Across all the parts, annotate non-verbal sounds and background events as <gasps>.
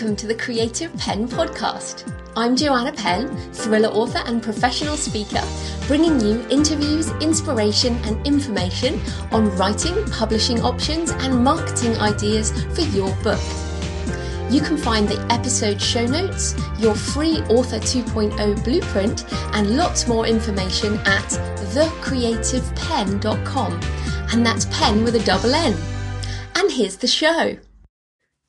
welcome to the Creative Penn podcast. I'm Joanna Penn, thriller author and professional speaker, bringing you interviews, inspiration, and information on writing, publishing options, and marketing ideas for your book. You can find the episode show notes, your free Author 2.0 blueprint, and lots more information at thecreativepenn.com. And that's pen with a double N. And here's the show.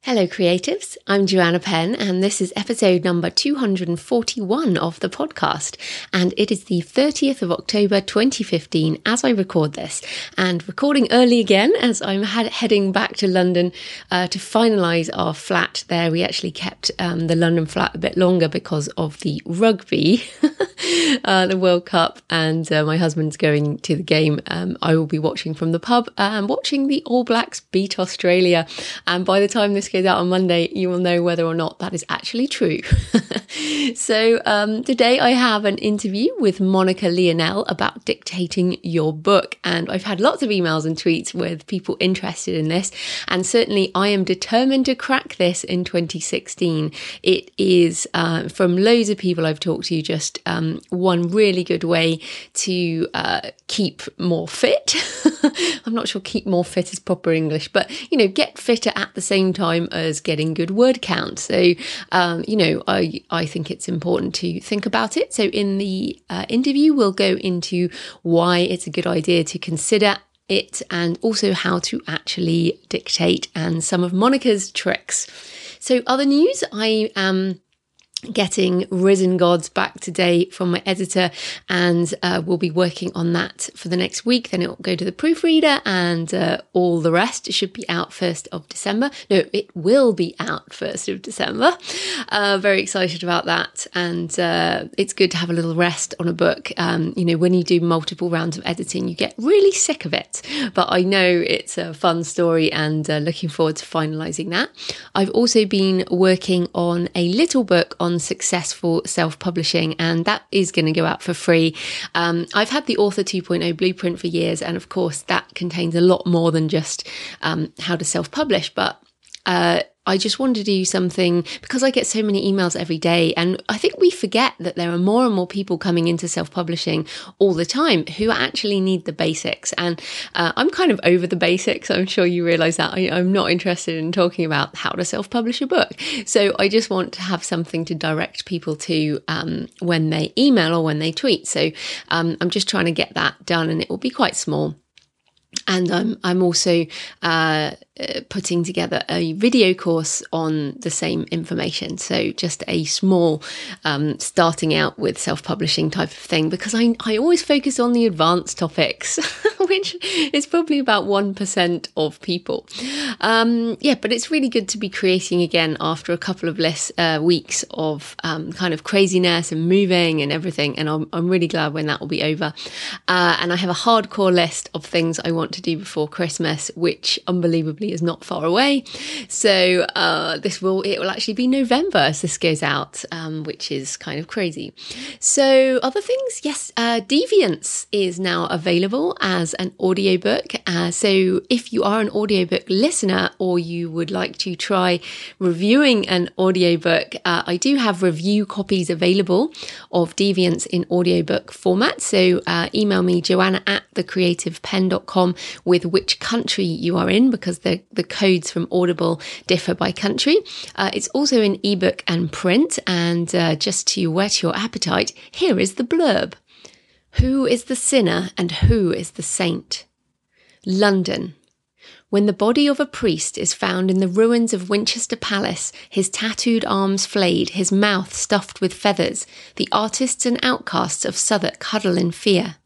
Hello, creatives. I'm Joanna Penn, and this is episode number 241 of the podcast. And it is the 30th of October 2015 as I record this, and recording early again as I'm heading back to London uh, to finalise our flat there. We actually kept um, the London flat a bit longer because of the rugby, <laughs> uh, the World Cup, and uh, my husband's going to the game. Um, I will be watching from the pub and watching the All Blacks beat Australia. And by the time this goes out on Monday, you will know whether or not that is actually true. <laughs> so, um, today I have an interview with Monica Leonelle about dictating your book. And I've had lots of emails and tweets with people interested in this. And certainly I am determined to crack this in 2016. It is, uh, from loads of people I've talked to, just um, one really good way to uh, keep more fit. <laughs> I'm not sure keep more fit is proper English, but you know, get fitter at the same time time as getting good word count. So, um, you know, I, I think it's important to think about it. So, in the uh, interview, we'll go into why it's a good idea to consider it and also how to actually dictate and some of Monica's tricks. So, other news, I am getting Risen Gods back today from my editor, and uh, we'll be working on that for the next week. Then it will go to the proofreader, and uh, all the rest it should be out first of December. No, it will be out first of December. Uh, very excited about that, and uh, it's good to have a little rest on a book. Um, you know, when you do multiple rounds of editing, you get really sick of it. But I know it's a fun story, and uh, looking forward to finalising that. I've also been working on a little book on on successful self publishing, and that is going to go out for free. Um, I've had the Author 2.0 blueprint for years, and of course, that contains a lot more than just um, how to self publish, but uh, I just want to do something because I get so many emails every day. And I think we forget that there are more and more people coming into self publishing all the time who actually need the basics. And uh, I'm kind of over the basics. I'm sure you realize that. I, am not interested in talking about how to self publish a book. So I just want to have something to direct people to um, when they email or when they tweet. So um, I'm just trying to get that done and it will be quite small and I'm I'm also uh, uh, putting together a video course on the same information. So just a small um, starting out with self publishing type of thing because I I always focus on the advanced topics, <laughs> which is probably about one percent of people. Um, yeah, but it's really good to be creating again after a couple of less uh, weeks of um, kind of craziness and moving and everything. And I'm I'm really glad when that will be over. Uh, and I have a hardcore list of things I want to do before Christmas, which unbelievably is not far away. So uh, this will it will actually be November as this goes out, um, which is kind of crazy. So other things, yes, uh, Deviance is now available as an audiobook. Uh, so if you are an audiobook listener or you would like to try reviewing an audiobook, uh, I do have review copies available of Deviance in audiobook format. So uh, email me joanna at thecreativepenn.com with which country you are in because the, codes from Audible differ by country. Uh, it's also in ebook and print. And uh, just to whet your appetite, here is the blurb Who is the sinner and who is the saint? London. When the body of a priest is found in the ruins of Winchester Palace, his tattooed arms flayed, his mouth stuffed with feathers, the artists and outcasts of Southwark huddle in fear.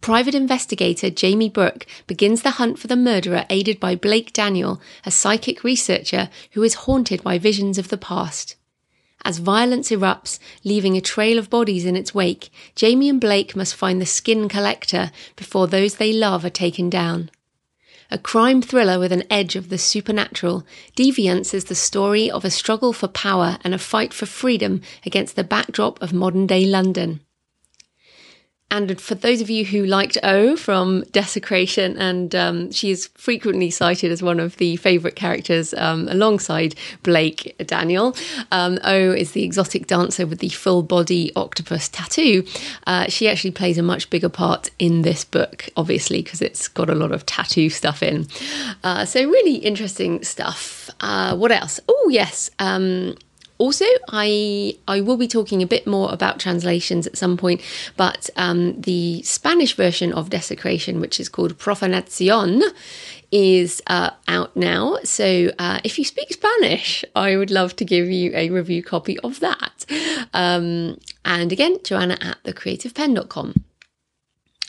Private investigator Jamie Brooke begins the hunt for the murderer aided by Blake Daniel, a psychic researcher who is haunted by visions of the past. As violence erupts, leaving a trail of bodies in its wake, Jamie and Blake must find the skin collector before those they love are taken down. A crime thriller with an edge of the supernatural, Deviance is the story of a struggle for power and a fight for freedom against the backdrop of modern day London. And for those of you who liked O from Desecration, and um, she is frequently cited as one of the favourite characters um, alongside Blake Daniel. Um, o is the exotic dancer with the full body octopus tattoo. Uh, she actually plays a much bigger part in this book, obviously, because it's got a lot of tattoo stuff in. Uh, so, really interesting stuff. Uh, what else? Oh, yes. Um, also, I I will be talking a bit more about translations at some point, but um, the Spanish version of Desecration, which is called Profanacion, is uh, out now. So uh, if you speak Spanish, I would love to give you a review copy of that. Um, and again, Joanna at thecreativepenn.com.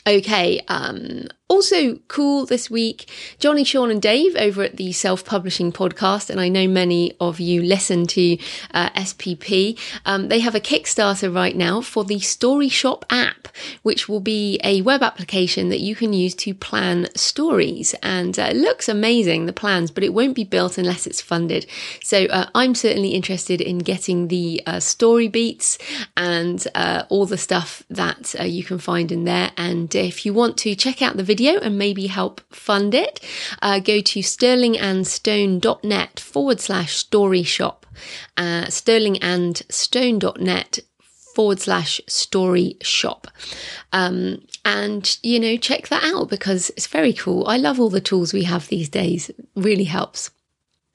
Okay, um, also cool this week, Johnny, Sean, and Dave over at the Self Publishing Podcast, and I know many of you listen to uh, SPP. Um, they have a Kickstarter right now for the Story Shop app, which will be a web application that you can use to plan stories. And uh, it looks amazing, the plans, but it won't be built unless it's funded. So uh, I'm certainly interested in getting the uh, story beats and uh, all the stuff that uh, you can find in there. And if you want to check out the video, video and maybe help fund it, uh, go to sterlingandstone.net forward slash story shop. Uh, sterlingandstone.net forward slash story shop. Um, and, you know, check that out because it's very cool. I love all the tools we have these days. It really helps.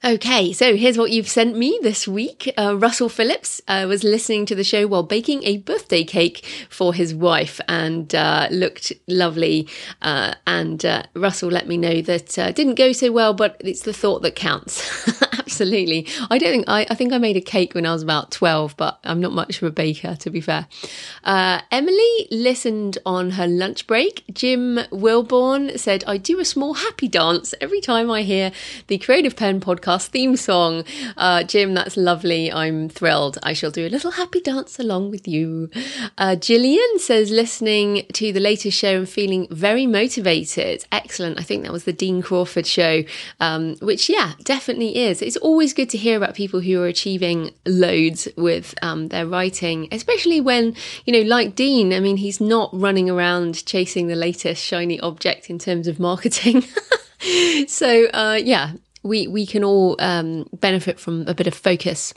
Okay, so here's what you've sent me this week. Uh, Russell Phillips uh, was listening to the show while baking a birthday cake for his wife and uh, looked lovely. Uh, and uh, Russell let me know that uh, didn't go so well, but it's the thought that counts. <laughs> Absolutely. I don't think I, I think I made a cake when I was about 12, but I'm not much of a baker, to be fair. Emily listened on her lunch break. Jim Wilborn said, I do a small happy dance every time I hear the Creative Penn podcast podcast theme song. Uh, Jim, that's lovely. I'm thrilled. I shall do a little happy dance along with you. Uh, Gillian says, listening to the latest show and feeling very motivated. Excellent. I think that was the Dean Crawford show, um, which, yeah, definitely is. It's always good to hear about people who are achieving loads with um, their writing, especially when, you know, like Dean, I mean, he's not running around chasing the latest shiny object in terms of marketing. <laughs> so uh, yeah we we can all um, benefit from a bit of focus.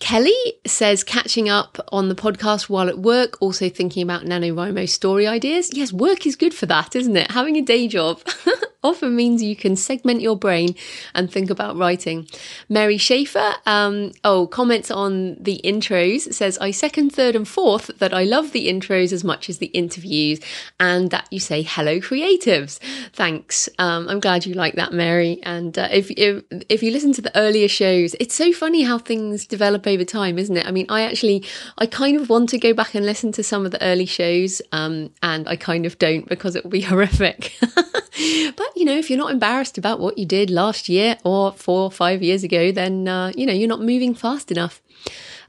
Kelly says catching up on the podcast while at work, also thinking about NaNoWriMo story ideas. Yes, work is good for that, isn't it? Having a day job. <laughs> often means you can segment your brain and think about writing. Mary Schaefer, um, oh, comments on the intros says, I second, third, and fourth that I love the intros as much as the interviews and that you say hello, creatives. Thanks. Um, I'm glad you like that, Mary. And uh, if, if, if you listen to the earlier shows, it's so funny how things develop over time, isn't it? I mean, I actually, I kind of want to go back and listen to some of the early shows, um, and I kind of don't because it will be <laughs> horrific. <laughs> but you know, if you're not embarrassed about what you did last year or four or five years ago, then, uh, you know, you're not moving fast enough.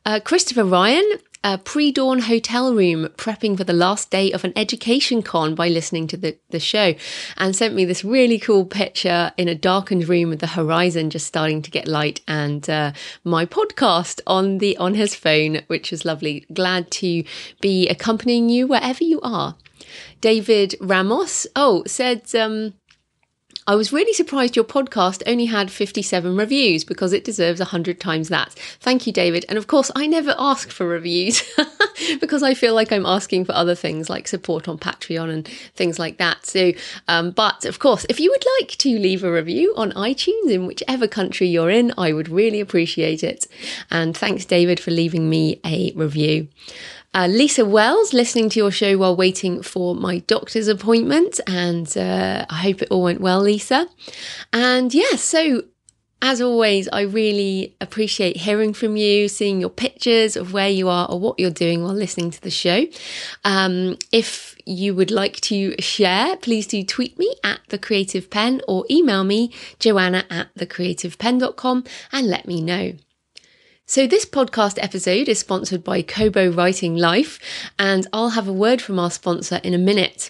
Uh, Christopher Ryan, a pre dawn hotel room prepping for the last day of an education con by listening to the, the show and sent me this really cool picture in a darkened room with the horizon just starting to get light and uh, my podcast on the on his phone which is lovely glad to be accompanying you wherever you are david ramos oh said um I was really surprised your podcast only had 57 reviews because it deserves 100 times that. Thank you, David. And of course, I never ask for reviews <laughs> because I feel like I'm asking for other things like support on Patreon and things like that. So, um, but of course, if you would like to leave a review on iTunes in whichever country you're in, I would really appreciate it. And thanks, David, for leaving me a review. Uh, Lisa Wells, listening to your show while waiting for my doctor's appointment, and uh, I hope it all went well, Lisa. And yeah, so as always, I really appreciate hearing from you, seeing your pictures of where you are or what you're doing while listening to the show. Um, if you would like to share, please do tweet me at the Creative Penn or email me, joanna at thecreativepenn.com and let me know. So, this podcast episode is sponsored by Kobo Writing Life, and I'll have a word from our sponsor in a minute.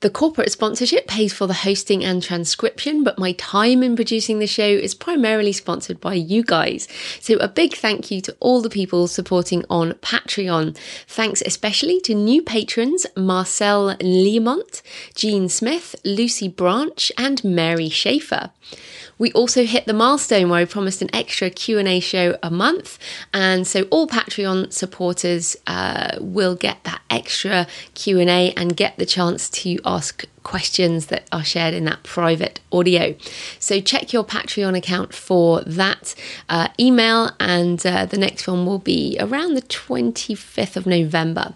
The corporate sponsorship pays for the hosting and transcription, but my time in producing the show is primarily sponsored by you guys. So a big thank you to all the people supporting on Patreon. Thanks especially to new patrons Marcel Leamont, Jean Smith, Lucy Branch, and Mary Schaefer. We also hit the milestone where we promised an extra Q&A show a month. And so all Patreon supporters uh, will get that extra Q&A and get the chance to ask questions that are shared in that private audio. So check your Patreon account for that uh, email, and uh, the next one will be around the 25th of November.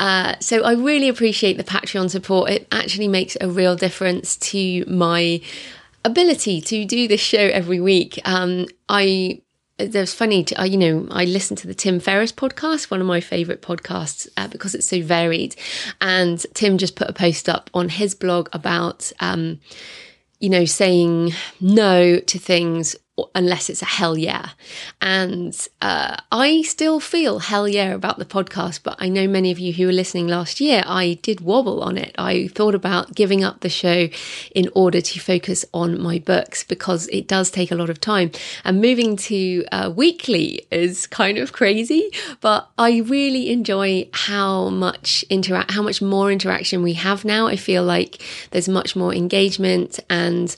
Uh, so I really appreciate the Patreon support. It actually makes a real difference to my ability to do this show every week. Um, I there's funny, to, uh, you know, I listen to the Tim Ferriss podcast, one of my favorite podcasts, uh, because it's so varied. And Tim just put a post up on his blog about, um, you know, saying no to things unless it's a hell yeah. And uh, I still feel hell yeah about the podcast, but I know many of you who were listening last year, I did wobble on it. I thought about giving up the show in order to focus on my books because it does take a lot of time. And moving to uh, weekly is kind of crazy, but I really enjoy how much interact, how much more interaction we have now. I feel like there's much more engagement and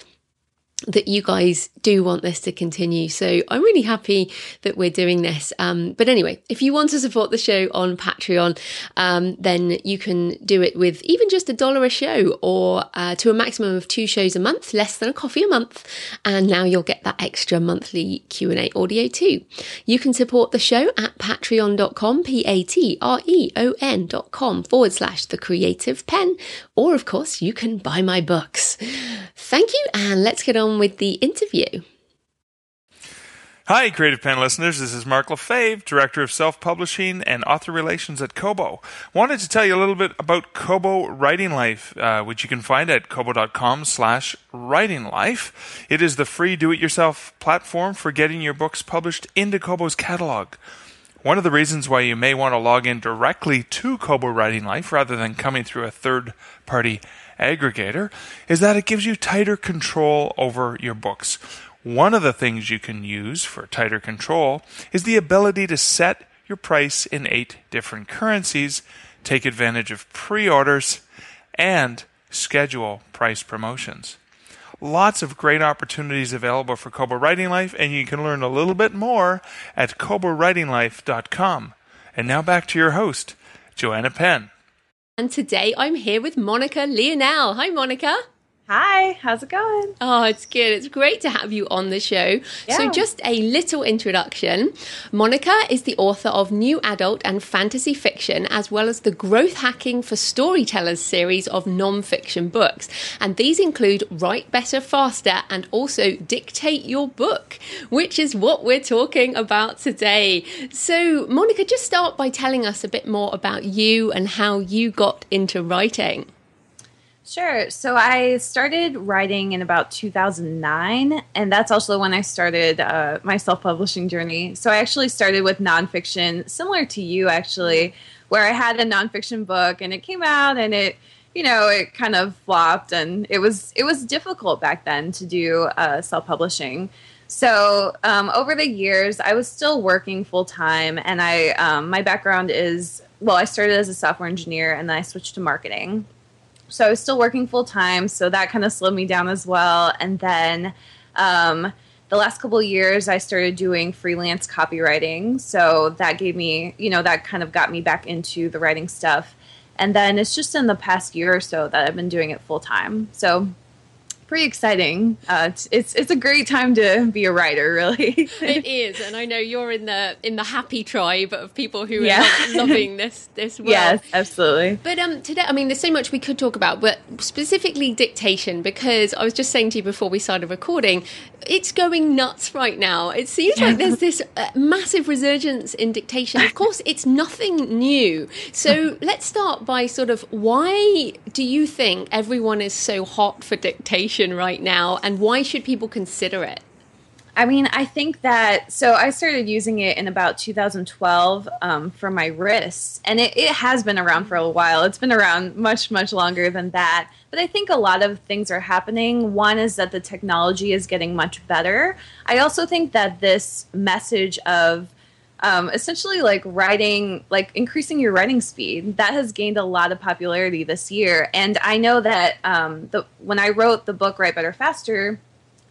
that you guys do want this to continue. So I'm really happy that we're doing this. Um, but anyway, if you want to support the show on Patreon, um, then you can do it with even just a dollar a show or uh, to a maximum of two shows a month, less than a coffee a month. And now you'll get that extra monthly Q&A audio too. You can support the show at patreon.com, P-A-T-R-E-O-N dot com forward slash the creative pen. Or of course, you can buy my books. Thank you. And let's get on on with the interview. Hi, Creative Penn listeners. This is Mark Lefebvre, Director of Self Publishing and Author Relations at Kobo. Wanted to tell you a little bit about Kobo Writing Life, uh, which you can find at kobo.com slash writing life. It is the free do-it-yourself platform for getting your books published into Kobo's catalog. One of the reasons why you may want to log in directly to Kobo Writing Life rather than coming through a third-party aggregator is that it gives you tighter control over your books. One of the things you can use for tighter control is the ability to set your price in eight different currencies, take advantage of pre orders, and schedule price promotions. Lots of great opportunities available for Kobo Writing Life, and you can learn a little bit more at kobowritinglife.com. And now back to your host, Joanna Penn. And today I'm here with Monica Leonelle. Hi, Monica. Hi, how's it going? Oh, it's good. It's great to have you on the show. Yeah. So, just a little introduction. Monica is the author of new adult and fantasy fiction, as well as the Growth Hacking for Storytellers series of non-fiction books. And these include Write Better Faster and also Dictate Your Book, which is what we're talking about today. So, Monica, just start by telling us a bit more about you and how you got into writing. Sure. So I started writing in about 2009, and that's also when I started uh, my self publishing journey. So I actually started with nonfiction, similar to you, actually, where I had a nonfiction book and it came out and it you know it kind of flopped and it was it was difficult back then to do uh, self-publishing so um, over the years i was still working full-time and i um, my background is well i started as a software engineer and then i switched to marketing so I was still working full time, so that kind of slowed me down as well. And then um, the last couple years, I started doing freelance copywriting, so that gave me, you know, that kind of got me back into the writing stuff. And then it's just in the past year or so that I've been doing it full time. So pretty exciting. Uh, it's it's a great time to be a writer, really. it is, and I know you're in the in the happy tribe of people who yeah. are loving this this world. Yes, absolutely. But um, today, I mean, there's so much we could talk about, but specifically dictation, because I was just saying to you before we started recording, it's going nuts right now. It seems like there's this uh, massive resurgence in dictation. Of course, it's nothing new. So let's start by sort of why do you think everyone is so hot for dictation right now, and why should people consider it? I mean, I think that so I started using it in about 2012 um, for my wrists, and it, it has been around for a while. It's been around much, much longer than that. But I think a lot of things are happening. One is that the technology is getting much better. I also think that this message of um, essentially like writing, like increasing your writing speed, that has gained a lot of popularity this year. And I know that um, the, when I wrote the book Write Better Faster,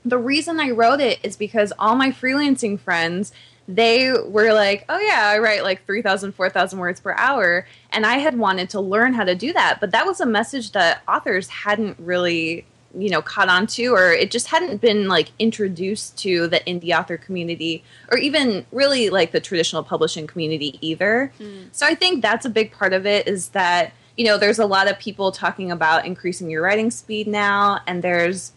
the reason I wrote it is because all my freelancing friends they were like, oh yeah, I write like 3,000, 4,000 words per hour. And I had wanted to learn how to do that. But that was a message that authors hadn't really, you know, caught on to, or it just hadn't been like introduced to the indie author community, or even really like the traditional publishing community either. Mm. So I think that's a big part of it is that, you know, there's a lot of people talking about increasing your writing speed now, and there's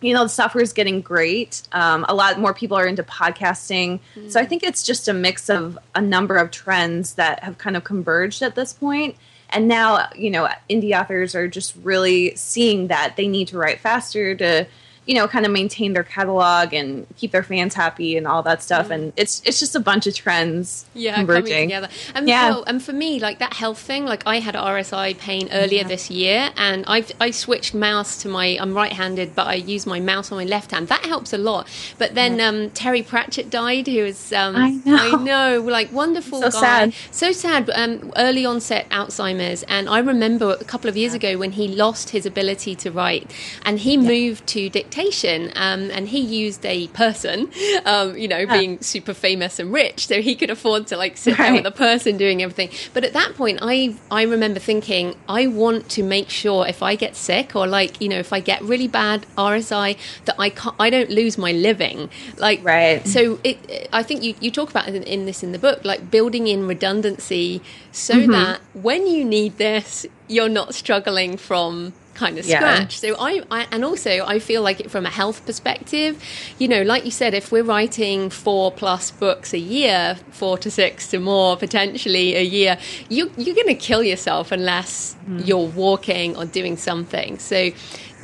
you know the software is getting great um, a lot more people are into podcasting mm. so i think it's just a mix of a number of trends that have kind of converged at this point and now you know indie authors are just really seeing that they need to write faster to you know, kind of maintain their catalog and keep their fans happy and all that stuff. Mm. And it's it's just a bunch of trends yeah, converging coming together. And yeah. Well, and for me, like that health thing, like I had RSI pain earlier yeah. this year, and I I switched mouse to my I'm right-handed, but I use my mouse on my left hand. That helps a lot. But then yeah. um, Terry Pratchett died, who was um, I know, I know, like wonderful so guy, sad. so sad. Um, early onset Alzheimer's, and I remember a couple of years ago when he lost his ability to write, and he moved to dictation. Um, um, and he used a person, um, you know, yeah. being super famous and rich, so he could afford to like sit right. there with a person doing everything. But at that point, I I remember thinking, I want to make sure if I get sick or like you know if I get really bad RSI that I can't, I don't lose my living. Like right. So it, I think you you talk about in, in this in the book, like building in redundancy so mm-hmm. that when you need this, you're not struggling from kind of scratch. Yeah. So I, I, and also I feel like it from a health perspective, you know, like you said, if we're writing four plus books a year, four to six to more potentially a year, you you're going to kill yourself unless mm. you're walking or doing something. So.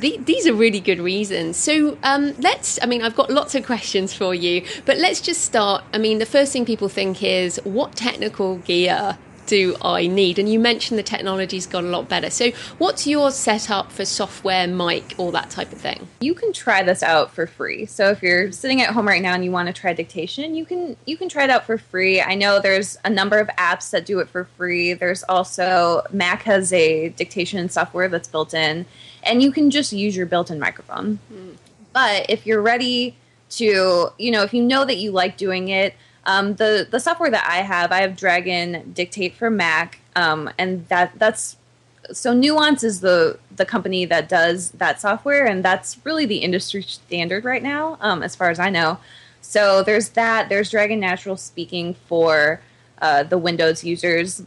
these are really good reasons. So um, let's, I mean, I've got lots of questions for you, but let's just start. I mean, the first thing people think is what technical gear do I need? And you mentioned the technology's got a lot better. So, what's your setup for software, mic, all that type of thing? You can try this out for free. So, if you're sitting at home right now and you want to try dictation, you can you can try it out for free. I know there's a number of apps that do it for free. There's also Mac has a dictation software that's built in, and you can just use your built-in microphone. Mm. But if you're ready to, you know, if you know that you like doing it um, the the software that I have, I have Dragon Dictate for Mac, um, and that that's so Nuance is the the company that does that software, and that's really the industry standard right now, um, as far as I know. So there's that. There's Dragon NaturallySpeaking for uh, the Windows users,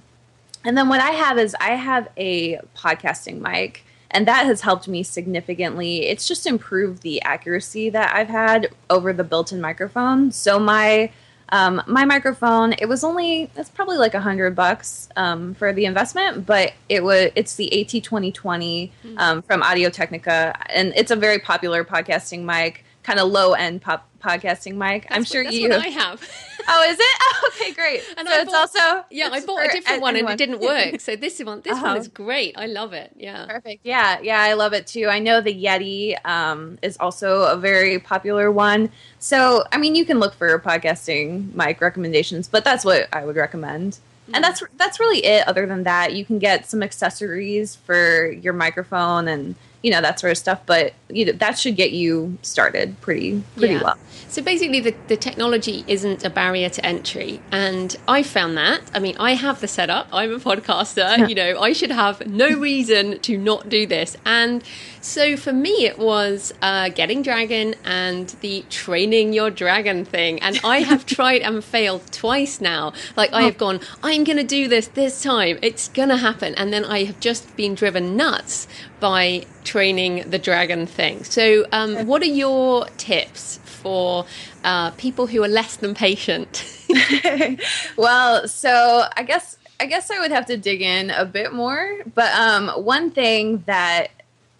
and then what I have is I have a podcasting mic. And that has helped me significantly. It's just improved the accuracy that I've had over the built in microphone. So, my um, my microphone, it was only it's probably like a hundred bucks um, for the investment, but it was it's the AT twenty twenty hmm. um, from Audio Technica, and it's a very popular podcasting mic, kind of low end pop podcasting mic. That's I'm sure what, you. I have. <laughs> oh, is it? <laughs> Oh, okay, great. And so I it's bought, also yeah, I bought a different one and it didn't <laughs> work. So this one, this uh-huh. one is great. I love it. Yeah, perfect. Yeah, yeah, I love it too. I know the Yeti um, is also a very popular one. So I mean, you can look for podcasting mic recommendations, but that's what I would recommend. Mm-hmm. And that's that's really it. Other than that, you can get some accessories for your microphone and you know that sort of stuff but you know that should get you started pretty pretty yeah. well so basically the, the technology isn't a barrier to entry and i found that i mean i have the setup i'm a podcaster yeah. you know i should have no reason to not do this and so for me it was uh, getting dragon and the training your dragon thing and i have <laughs> tried and failed twice now like i oh. have gone i'm going to do this this time it's going to happen and then i have just been driven nuts by training the dragon thing. So, um, what are your tips for uh, people who are less than patient? <laughs> <laughs> well, so I guess I guess I would have to dig in a bit more. But um, one thing that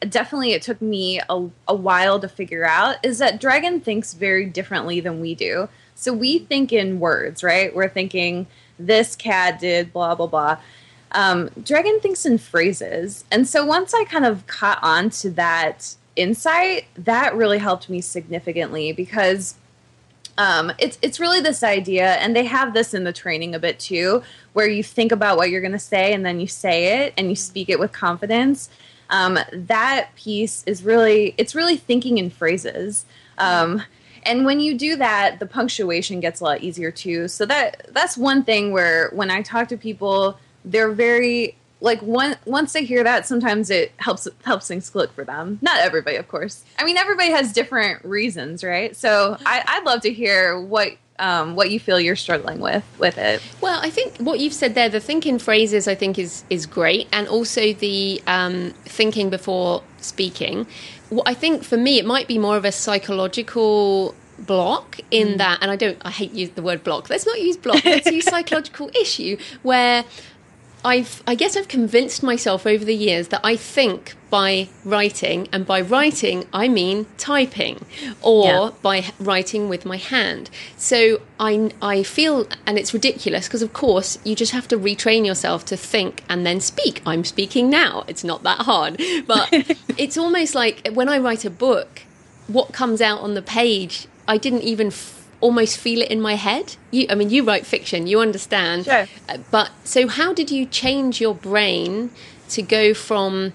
definitely it took me a, a while to figure out is that Dragon thinks very differently than we do. So we think in words, right? We're thinking this cat did blah blah blah. Um, Dragon thinks in phrases, and so once I kind of caught on to that insight, that really helped me significantly because um, it's it's really this idea, and they have this in the training a bit too, where you think about what you're going to say and then you say it and you speak it with confidence. Um, that piece is really it's really thinking in phrases. Um, and when you do that, the punctuation gets a lot easier too. So that that's one thing where when I talk to people, they're very like one, once they hear that, sometimes it helps helps things click for them. Not everybody, of course. I mean, everybody has different reasons, right? So I, would love to hear what um, what you feel you're struggling with with it. Well, I think what you've said there, the thinking phrases, I think is is great, and also the um, thinking before speaking. What I think for me, it might be more of a psychological block in mm. that and i don't i hate use the word block let's not use block let's use <laughs> psychological issue where I've, I guess I've convinced myself over the years that I think by writing, and by writing I mean typing, or yeah. by writing with my hand. So I, I feel, and it's ridiculous because of course you just have to retrain yourself to think and then speak. I'm speaking now. It's not that hard, but <laughs> it's almost like when I write a book, what comes out on the page, I didn't even. F- almost feel it in my head. You, I mean, you write fiction, you understand. Sure. Uh, but so, how did you change your brain to go from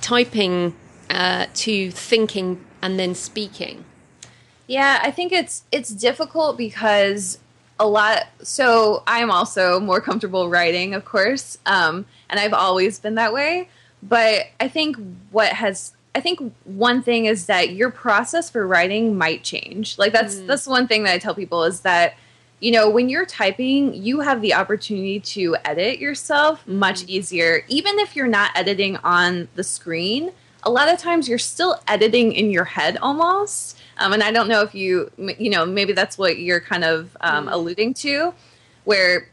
typing uh, to thinking and then speaking? Yeah, I think it's it's difficult because a lot. So I'm also more comfortable writing, of course, um, and I've always been that way. But I think what has I think one thing is that your process for writing might change. Like that's mm. that's one thing that I tell people is that you know when you're typing, you have the opportunity to edit yourself mm. much easier, even if you're not editing on the screen. A lot of times you're still editing in your head almost. Um, and I don't know if you you know maybe that's what you're kind of um, mm. alluding to, where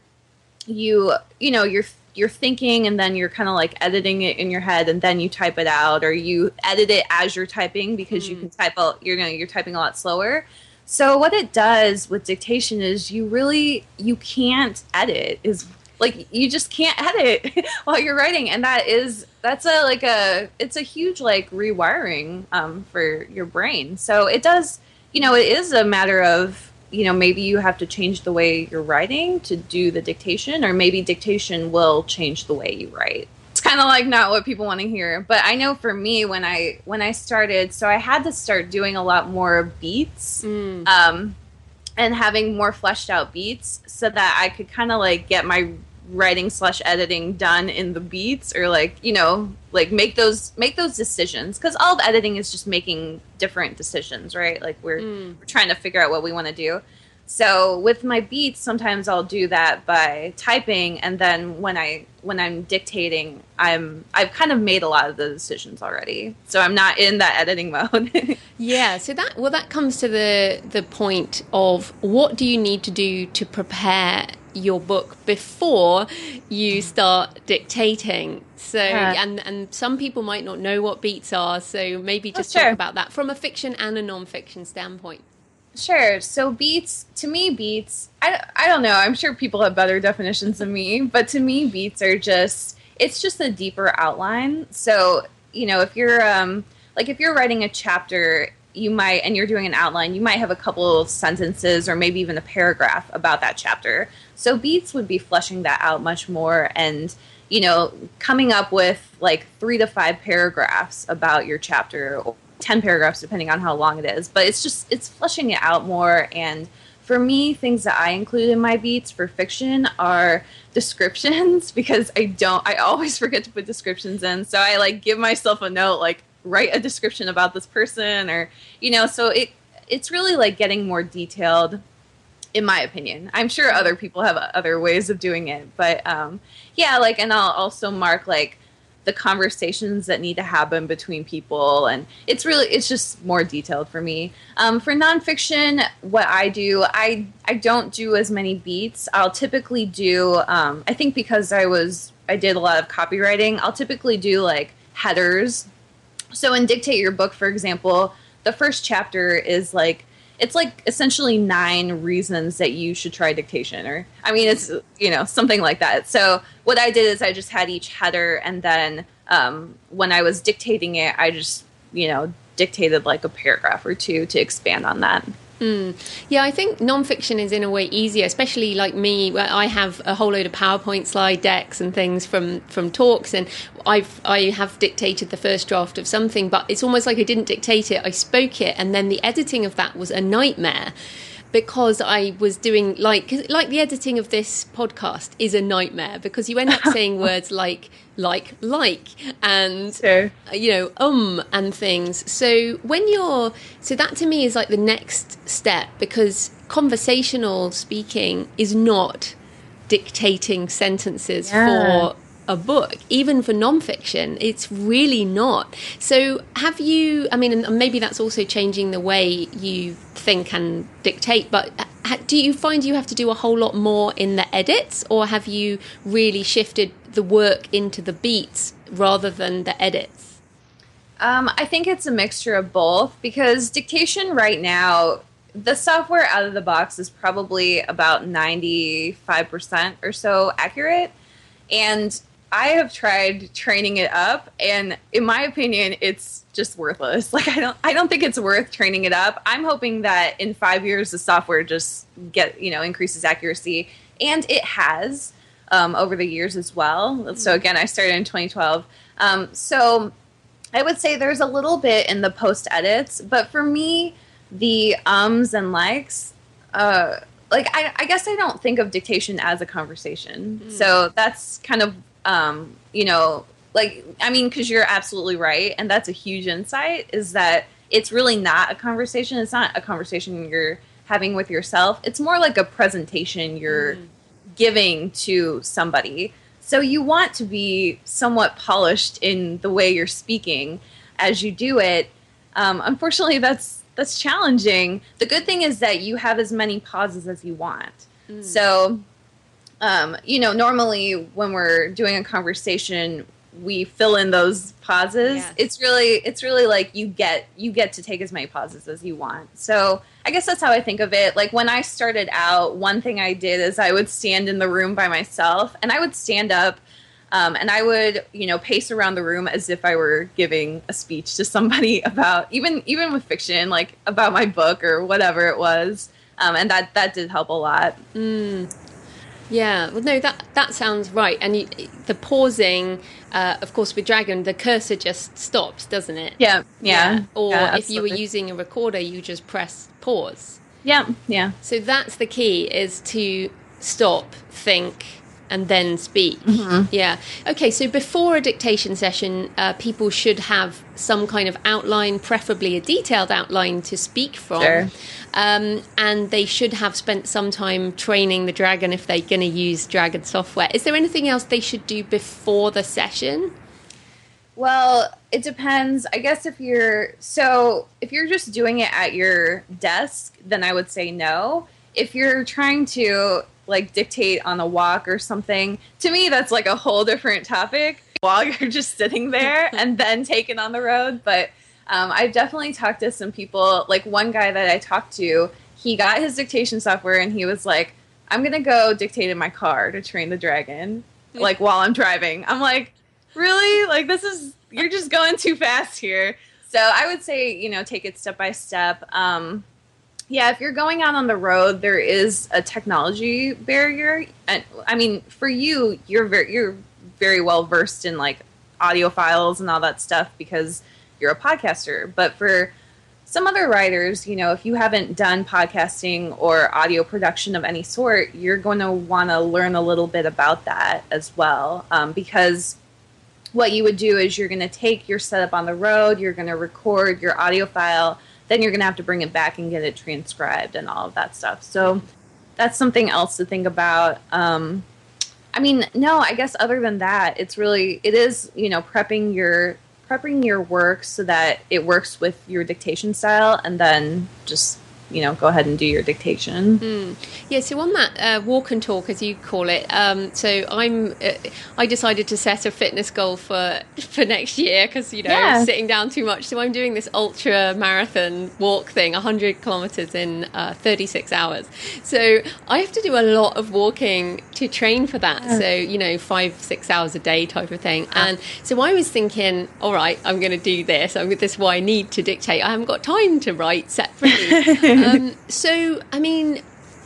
you you know you're you're thinking and then you're kind of like editing it in your head and then you type it out or you edit it as you're typing because mm. you can type out you're going you're typing a lot slower so what it does with dictation is you really you can't edit is like you just can't edit <laughs> while you're writing and that is that's a like a it's a huge like rewiring um, for your brain so it does you know it is a matter of you know maybe you have to change the way you're writing to do the dictation or maybe dictation will change the way you write it's kind of like not what people want to hear but i know for me when i when i started so i had to start doing a lot more beats mm. um, and having more fleshed out beats so that i could kind of like get my writing slash editing done in the beats or like you know like make those make those decisions. Because all of editing is just making different decisions right? Like we're, mm. we're trying to figure out what we want to do. So with my beats sometimes i'll do that by typing and then when i when i'm dictating i'm i've kind of made a lot of the decisions already. So i'm not in that editing mode. <laughs> Yeah so that well that comes to the the point of what do you need to do to prepare your book before you start dictating. So, and and some people might not know what beats are. So maybe just oh, sure. talk about that from a fiction and a non-fiction standpoint. Sure. So beats to me, beats. I I don't know. I'm sure people have better definitions than me, but to me, beats are just it's just a deeper outline. So you know, if you're um like if you're writing a chapter you might and you're doing an outline you might have a couple of sentences or maybe even a paragraph about that chapter so beats would be fleshing that out much more and you know coming up with like three to five paragraphs about your chapter or 10 paragraphs depending on how long it is. But it's just it's fleshing it out more. And for me things that i include in my beats for fiction are descriptions <laughs> because i don't i always <laughs> forget to put descriptions in. So i like give myself a note like write a description about this person or you know so it it's really like getting more detailed in my opinion. I'm sure other people have other ways of doing it but um yeah like and i'll also mark like the conversations that need to happen between people and it's really it's just more detailed for me. Um, for nonfiction what i do i i don't do as many beats. I'll typically do um, i think because i was i did a lot of copywriting i'll typically do like headers. So in dictate your book for example the first chapter is like it's like essentially nine reasons that you should try dictation or i mean it's you know something like that. So what i did is i just had each header and then um, when i was dictating it i just you know dictated like a paragraph or two to expand on that Mm. Yeah, I think nonfiction is in a way easier, especially like me, where I have a whole load of PowerPoint slide decks and things from from talks, and I've I have dictated the first draft of something, but it's almost like I didn't dictate it; I spoke it, and then the editing of that was a nightmare because I was doing like like the editing of this podcast is a nightmare because you end up <laughs> saying words like like like and sure. you know um and things. So when you're so that to me is like the next step because conversational speaking is not dictating sentences yeah. for a book, even for nonfiction. It's really not. So, have you? I mean, maybe that's also changing the way you think and dictate. But do you find you have to do a whole lot more in the edits, or have you really shifted the work into the beats rather than the edits? Um, I think it's a mixture of both because dictation right now the software out of the box is probably about 95% or so accurate. And I have tried training it up, and in my opinion, it's just worthless. <laughs> Like I don't, I don't think it's worth training it up. I'm hoping that in five years the software just get you know increases accuracy, and it has um, over the years as well. Mm-hmm. So again, I started in 2012. Um, so I would say there's a little bit in the post edits, but for me, the ums and likes. Uh, like I, I, guess I don't think of dictation as a conversation. Mm. So that's kind of um, you know, like I mean, because you're absolutely right, and that's a huge insight. Is that it's really not a conversation. It's not a conversation you're having with yourself. It's more like a presentation you're mm. giving to somebody. So you want to be somewhat polished in the way you're speaking as you do it. Um, unfortunately, that's that's challenging. The good thing is that you have as many pauses as you want. Mm. So um, you know, normally when we're doing a conversation, we fill in those pauses. It's really, it's really like you get you get to take as many pauses as you want. So I guess that's how I think of it. Like when I started out, one thing I did is I would stand in the room by myself, and I would stand up. Um, and I would, you know, pace around the room as if I were giving a speech to somebody <laughs> about even even with fiction, like about my book or whatever it was, um, and that that did help a lot. Mm. Yeah, well, no, that that sounds right. And you, the pausing, uh, of course, with Dragon, the cursor just stops, doesn't it? Yeah, yeah. yeah. Or yeah, if you were using a recorder, you just press pause. Yeah, yeah. So that's the key: is to stop, think, and then speak. Mm-hmm. Yeah. Okay, so before a dictation session, uh, people should have some kind of outline, preferably a detailed outline to speak from. Sure. Um, and they should have spent some time training the dragon if they're going to use dragon software. Is there anything else they should do before the session? Well, it depends. I guess if you're so if you're just doing it at your desk, then I would say no. If you're trying to like dictate on a walk or something. To me, that's like a whole different topic while you're just sitting there <laughs> and then taken on the road. But um, I've definitely talked to some people. Like one guy that I talked to, he got his dictation software and he was like, I'm gonna go dictate in my car to train the dragon, like while I'm driving. I'm like, really? Like this is you're just going too fast here. So I would say, you know, take it step by step. Um, yeah, if you're going out on the road, there is a technology barrier. And I mean, for you, you're very you're very well versed in like audio files and all that stuff because you're a podcaster. But for some other writers, you know, if you haven't done podcasting or audio production of any sort, you're going to want to learn a little bit about that as well. Um, because what you would do is you're going to take your setup on the road, you're going to record your audio file then you're going to have to bring it back and get it transcribed and all of that stuff. So that's something else to think about. Um, I mean, no, I guess other than that, it's really it is you know prepping your prepping your work so that it works with your dictation style, and then just you know go ahead and do your dictation. Mm. Yeah. So on that uh, walk and talk, as you call it, um, so I'm uh, I decided to set a fitness goal for <laughs> for next year because you know yeah. sitting down too much. So I'm doing this ultra marathon walk thing, 100 kilometers in uh, 36 hours. So I have to do a lot of walking to train for that. Yeah. So you know five six hours a day type of thing. And so I was thinking, all right, I'm going to do this. I'm this is why I need to dictate. I haven't got time to write separately. <laughs> um, so I mean,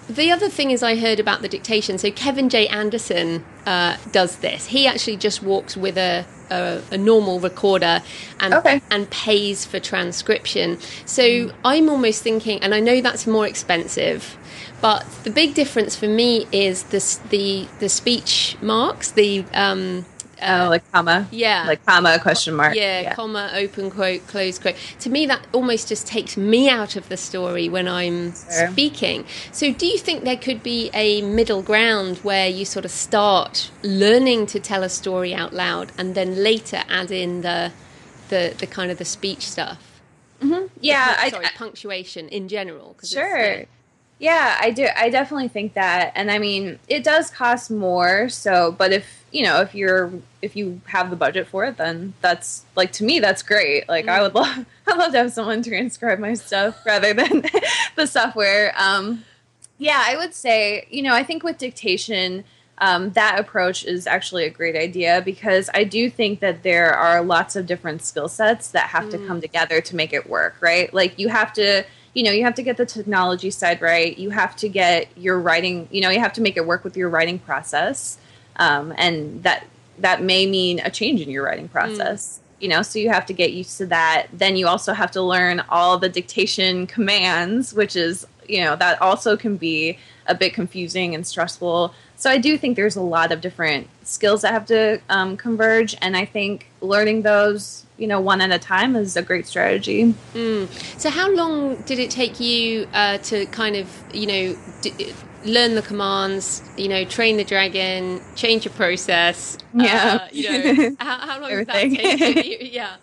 the other thing is, I heard about the dictation. So Kevin J. Anderson uh, does this. He actually just walks with a, a, a normal recorder and okay. and pays for transcription. So mm. I'm almost thinking, and I know that's more expensive, but the big difference for me is this the the speech marks, the um, Oh, like comma. Yeah. Like comma, question mark. Yeah, yeah, comma, open quote, close quote. To me, that almost just takes me out of the story when I'm sure. speaking. So, do you think there could be a middle ground where you sort of start learning to tell a story out loud and then later add in the the, the kind of the speech stuff? Mm-hmm. Yeah, the, sorry, I, punctuation in general. Sure. Yeah, I do. I definitely think that, and I mean, it does cost more. So, but if you know, if you're if you have the budget for it, then that's like to me, that's great. Like, mm I would love, <laughs> I'd love to have someone transcribe my stuff <laughs> rather than <laughs> the software. Um, yeah, I would say, you know, I think with dictation, um, that approach is actually a great idea because I do think that there are lots of different skill sets that have mm. to come together to make it work. Right? Like, you have to you know you have to get the technology side right you have to get your writing you know you have to make it work with your writing process um, and that that may mean a change in your writing process mm. you know so you have to get used to that then you also have to learn all the dictation commands which is you know that also can be a bit confusing and stressful so i do think there's a lot of different skills that have to um, converge and i think learning those you know one at a time is a great strategy. Mm. So how long did it take you uh, to kind of you know d- learn the commands, you know, train the dragon, change your process? Yeah, uh, you know, <laughs> how, how long did that take? <laughs> <laughs> Yeah.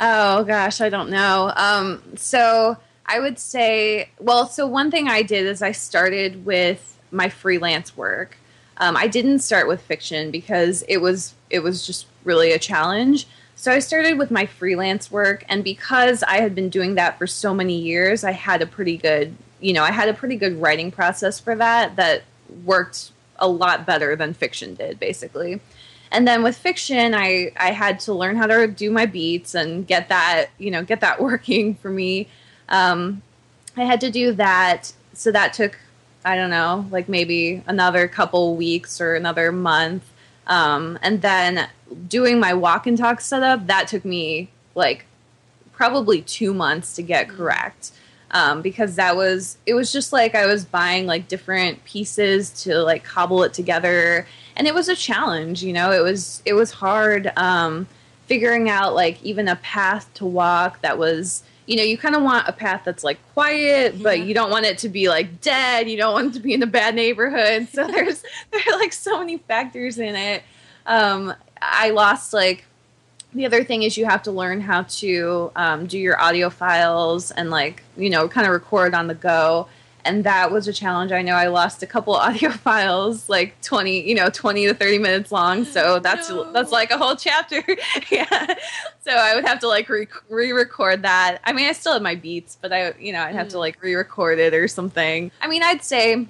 Oh gosh, I don't know. Um, so I would say, well, so one thing I did is I started with my freelance work. Um, I didn't start with fiction because it was it was just really a challenge. So I started with my freelance work, and because I had been doing that for so many years, I had a pretty good, you know, I had a pretty good writing process for that that worked a lot better than fiction did, basically. And then with fiction, I I had to learn how to do my beats and get that, you know, get that <laughs> working for me. Um, I had to do that, so that took I don't know, like maybe another couple weeks or another month. Um, and then doing my walk and talk setup, that took me like probably two months to get mm. correct. Um, because that was it was just like I was buying like different pieces to like cobble it together, and it was a challenge. You know, it was it was hard um, figuring out like even a path to walk that was you know you kind of want a path that's like quiet yeah. but you don't want it to be like dead you don't want it to be in a bad neighborhood so <laughs> there's <laughs> there are like so many factors in it um, I lost like the other thing is you have to learn how to um, do your audio files and like you know kind of record on the go. And that was a challenge. I know i lost a couple <laughs> audio files like 20 you know 20 to 30 minutes long. So <gasps> that's no. that's like a whole chapter. <laughs> Yeah. So i would have to like re-record that. I mean i still have my beats but i you know i'd have mm. to like re-record it or something. I mean i'd say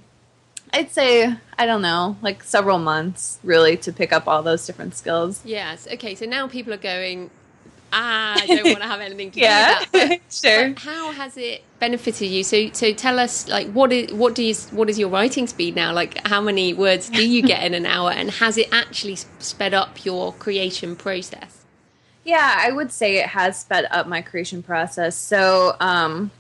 I'd say I don't know, like several months really to pick up all those different skills. Yes. Okay. So now people are going. Ah, I don't want to have anything to <laughs> yeah, with that. But, <laughs> sure. But how has it benefited you? So, so tell us, like, what is what do you what is your writing speed now? Like, how many words do you get in an hour, and has it actually sped up your creation process? Yeah, I would say it has sped up my creation process. So, um,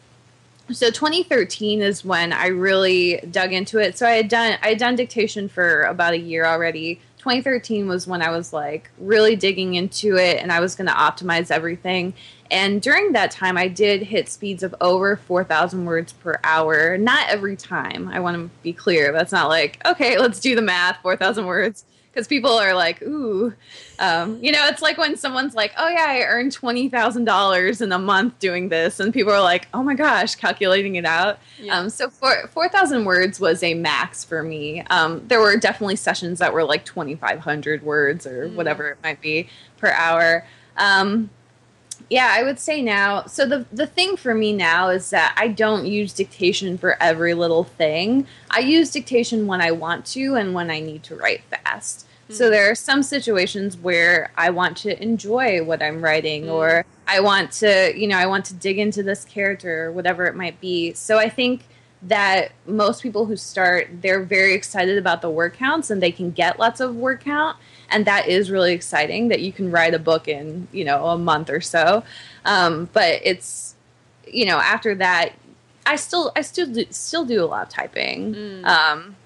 so 2013 is when I really dug into it. So I had done I had done dictation for about a year already. 2013 was when I was like really digging into it and I was going to optimize everything. And during that time, I did hit speeds of over 4,000 words per hour. Not every time. I want to be clear. That's not like, okay, let's do the math, 4,000 words. Because people are like, ooh. Um, you know, it's like when someone's like, oh, yeah, I earned $20,000 in a month doing this. And people are like, oh my gosh, calculating it out. Yeah. Um, so 4,000 words was a max for me. Um, there were definitely sessions that were like 2,500 words or mm. whatever it might be per hour. Um, yeah, I would say now. So the the thing for me now is that I don't use dictation for every little thing. I use dictation when I want to and when I need to write fast. Mm-hmm. So there are some situations where I want to enjoy what I'm writing mm-hmm. or I want to, you know, I want to dig into this character or whatever it might be. So I think that most people who start they're very excited about the word counts and they can get lots of word count and that is really exciting that you can write a book in you know a month or so um, but it's you know after that i still i still do, still do a lot of typing mm. um,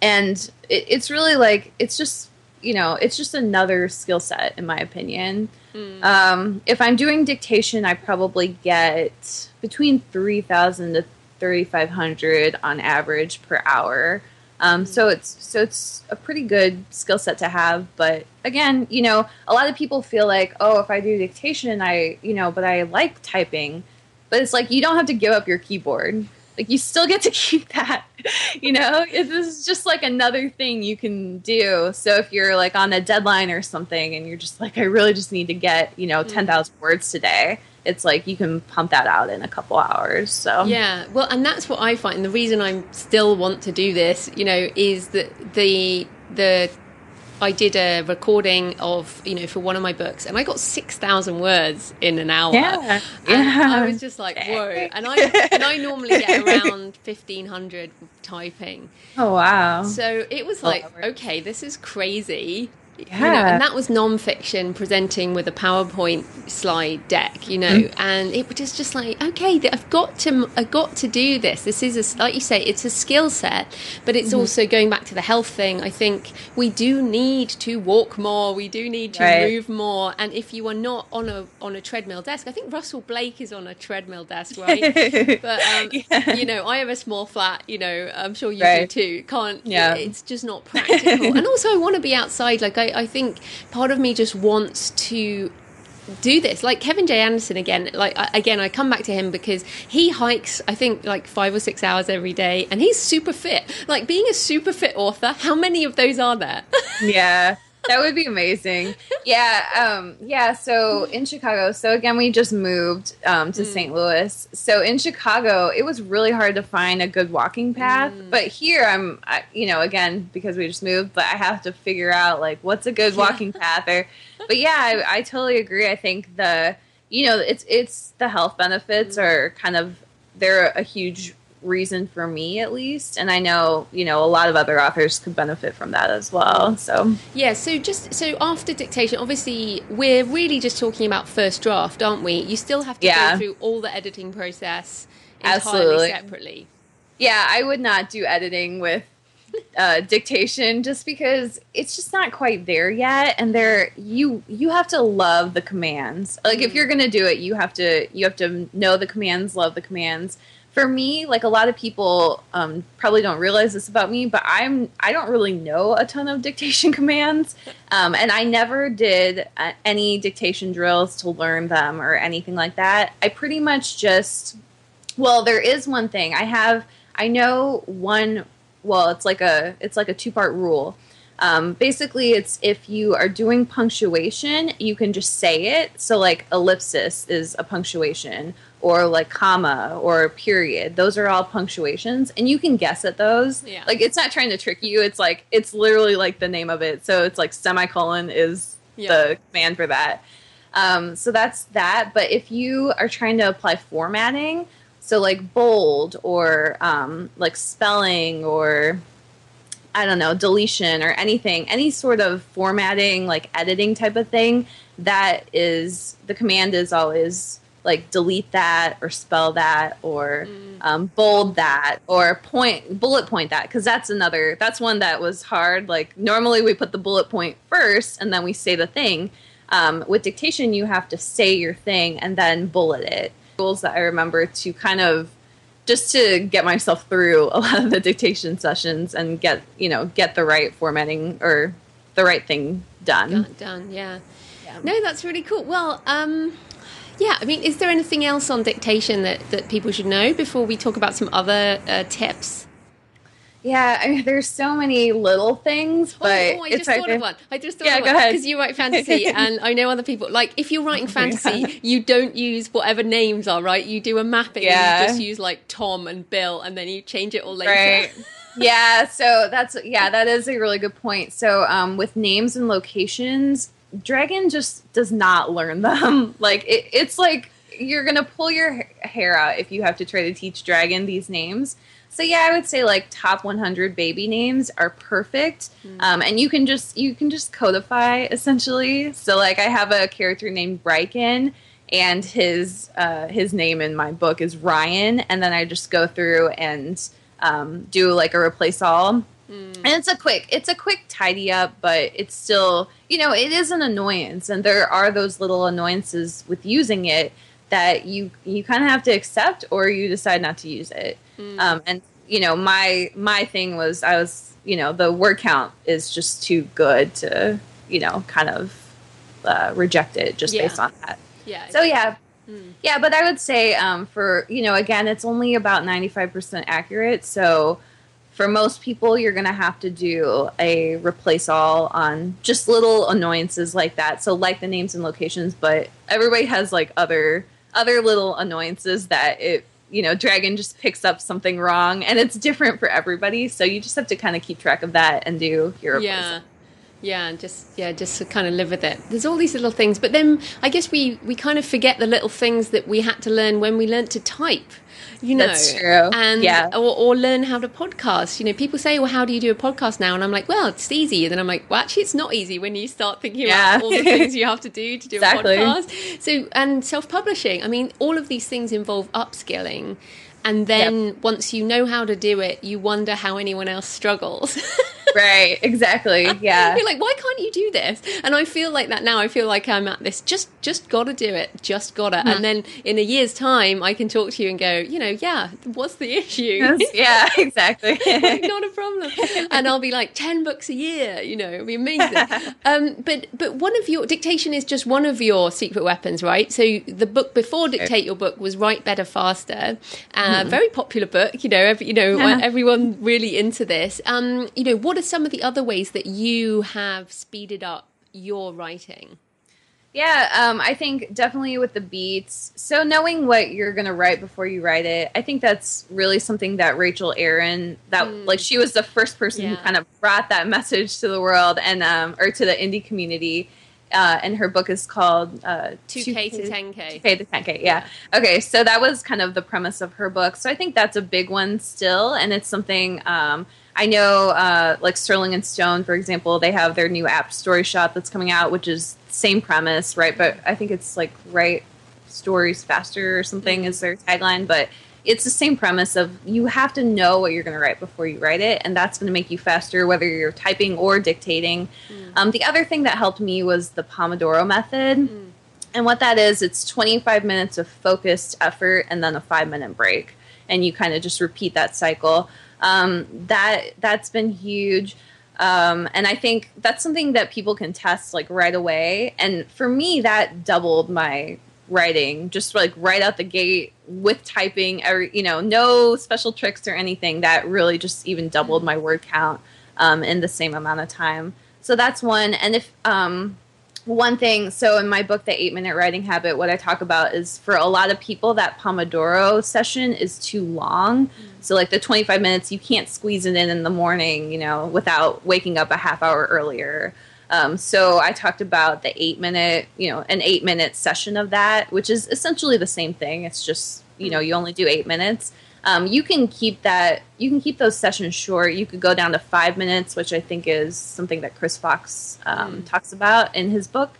and it, it's really like it's just you know it's just another skill set in my opinion mm. um, if i'm doing dictation i probably get between 3000 to 3500 on average per hour um, so it's so it's a pretty good skill set to have. But again, you know, a lot of people feel like, oh, if I do dictation, I you know, but I like typing. But it's like you don't have to give up your keyboard. Like you still get to <laughs> keep that. you know, this is just like another thing you can do. So if you're like on a deadline or something, and you're just like, I really just need to get you know mm. ten thousand words today it's like you can pump that out in a couple hours. So yeah, well, and that's what I find. The reason I still want to do this, you know, is that the the I did a recording of, you know, for one of my books, and I got six thousand words in an hour. Yeah, yeah. I was just like, <laughs> whoa! And I and I normally get <laughs> around fifteen hundred typing. Oh wow! So it was like, okay, this is crazy. Yeah. You know, and that was non-fiction presenting with a PowerPoint slide deck, you know, mm. and it was just like, okay, I've got to, I've got to do this. This is a, like you say, it's a skill set, but it's mm. also going back to the health thing. I think we do need to walk more. We do need to right. move more. And if you are not on a on a treadmill desk, I think Russell Blake is on a treadmill desk, right? <laughs> but um, yeah. you know, I have a small flat. You know, I'm sure you right. do too. Can't. Yeah. It's just not practical. and also, I want to be outside. Like I, I think part of me just wants to do this. Like kevin j. Anderson again like again i come back to him because he hikes i think like five or six hours every day and he's super fit. Like being a super fit author how many of those are there? <laughs> Yeah that would be amazing. Yeah, um, yeah. So in Chicago, so again, we just moved um, to mm. St. Louis. So in Chicago, it was really hard to find a good walking path. Mm. But here, I'm, I, you know, again because we just moved, but I have to figure out like what's a good walking path. Or, but yeah, I, I totally agree. I think the, you know, it's it's the health benefits mm. are kind of they're a huge reason for me at least. And i know you know a lot of other authors could benefit from that as well so. Yeah so just so after dictation obviously we're really just talking about first draft aren't we? You still have to yeah. go through all the editing process entirely Absolutely. separately. Yeah i would not do editing with uh, dictation just because it's just not quite there yet. And there you you have to love the commands. Like mm. if you're gonna do it you have to you have to know the commands love the commands for me, like a lot of people um, probably don't realize this about me, but I'm I don't really know a ton of dictation <laughs> commands, um, and I never did uh, any dictation drills to learn them or anything like that. I pretty much just well, there is one thing I have. I know one. Well, it's like a it's like a two part rule. Um, basically, it's if you are doing punctuation, you can just say it. So, like ellipsis is a punctuation, or like comma or period. Those are all punctuations, and you can guess at those. Yeah. Like it's not trying to trick you. It's like it's literally like the name of it. So it's like semicolon is yeah. the command for that. Um, so that's that. But if you are trying to apply formatting, so like bold or um, like spelling or I don't know, deletion or anything, any sort of formatting, like editing type of thing, that is the command is always like delete that or spell that or mm. um, bold that or point bullet point that because that's another that's one that was hard like normally we put the bullet point first and then we say the thing Um, with dictation, you have to say your thing and then bullet it. Rules that I remember to kind of just to get myself through <laughs> a lot of the dictation sessions and get you know get the right formatting or the right thing done. Done, done yeah. yeah. No, that's really cool. Well, um, yeah. I mean, is there anything else on dictation that that people should know before we talk about some other uh, tips? Yeah, I mean, there's so many little things, but oh, oh I just thought of one. I just thought yeah, of one. Because you write fantasy, <laughs> and I know other people. Like, if you're writing <laughs> fantasy, yeah. you don't use whatever names are right. You do a mapping. Yeah. And you just use like Tom and Bill, and then you change it all later. Right. <laughs> yeah. So that's yeah, that is a really good point. So um, with names and locations, Dragon just does not learn them. <laughs> like it, it's like you're gonna pull your hair out if you have to try to teach Dragon these names so yeah, I would say like top 100 baby names are perfect, mm. um, and you can just you can just codify essentially. So like I have a character named Bryken, and his uh, his name in my book is Ryan, and then I just go through and um, do like a replace all. Mm. And it's a quick, it's a quick tidy up, but it's still, you know, it is an annoyance, and there are those little annoyances with using it that you you kind of have to accept or you decide not to use it. Mm. Um, and you know, my my thing was I was you know the word count is just too good to you know kind of uh, reject it just yeah. based on that. Yeah. So yeah. Mm. Yeah, but I would say um, for you know again it's only about ninety five percent accurate. So for most people you're going to have to do a replace all on just little annoyances like that. So like the names and locations, but everybody has like other other little annoyances that it you know dragon just picks up something wrong and it's different for everybody. So you just have to kind of keep track of that and do your yeah yeah and just yeah just to kind of live with it there's all these little things but then i guess we we kind of forget the little things that we had to learn when we learned to type you know That's true. and yeah. or, or, learn how to podcast you know people say well how do you do a podcast now and i'm like well it's easy and then i'm like well actually it's not easy when you start thinking yeah. about all the <laughs> things you have to do to do exactly. a podcast so and self-publishing i mean all of these things involve upskilling and then yep. once you know how to do it you wonder how anyone else struggles. <laughs> Right exactly <laughs> yeah. you're like why can't you do this? And i feel like that now. I feel like i'm at this just just gotta do it just gotta. Mm-hmm. and then in a year's time i can talk to you and go you know yeah what's the issue? <laughs> Yeah exactly. Not a problem. And i'll be like 10 books a year you know it'll be amazing. Um, but but one of your dictation is just one of your secret weapons right? So the book before dictate your book was write better faster uh, mm-hmm. very popular book you know every, you know yeah. everyone really into this um, you know what are some of the other ways that you have speeded up your writing? Yeah, um, I think definitely with the beats. So knowing what you're gonna write before you write it, I think that's really something that Rachel Aaron that mm. like she was the first person yeah. who kind of brought that message to the world and um, or to the indie community. Uh, and her book is called uh, 2K, 2K to 10K. 2K to 10K, yeah. Okay, so that was kind of the premise of her book. So I think that's a big one still, and it's something um, I know, uh, like Sterling and Stone, for example, they have their new app Story Shop that's coming out, which is same premise, right? But I think it's like write stories faster or something mm-hmm. is their tagline. But it's the same premise of you have to know what you're going to write before you write it, and that's going to make you faster, whether you're typing or dictating. Mm. Um, the other thing that helped me was the Pomodoro method. Mm. And what that is, it's 25 minutes of focused effort and then a five minute break. And you kind of just repeat that cycle um, that that's been huge. Um, and I think that's something that people can test like right away. And for me, that doubled my writing just like right out the gate with typing. Every, you know, no special tricks or anything. That really just even doubled my word count um, in the same amount of time. So that's one. And if um, one thing so in my book the eight minute writing habit what i talk about is for a lot of people that pomodoro session is too long mm-hmm. so like the 25 minutes you can't squeeze it in in the morning you know without waking up a half hour earlier um, so i talked about the eight minute you know an eight minute session of that which is essentially the same thing. It's just you know you only do eight minutes. Um, you can keep that you can keep those sessions short. You could go down to five minutes which i think is something that chris fox um, mm. talks about in his book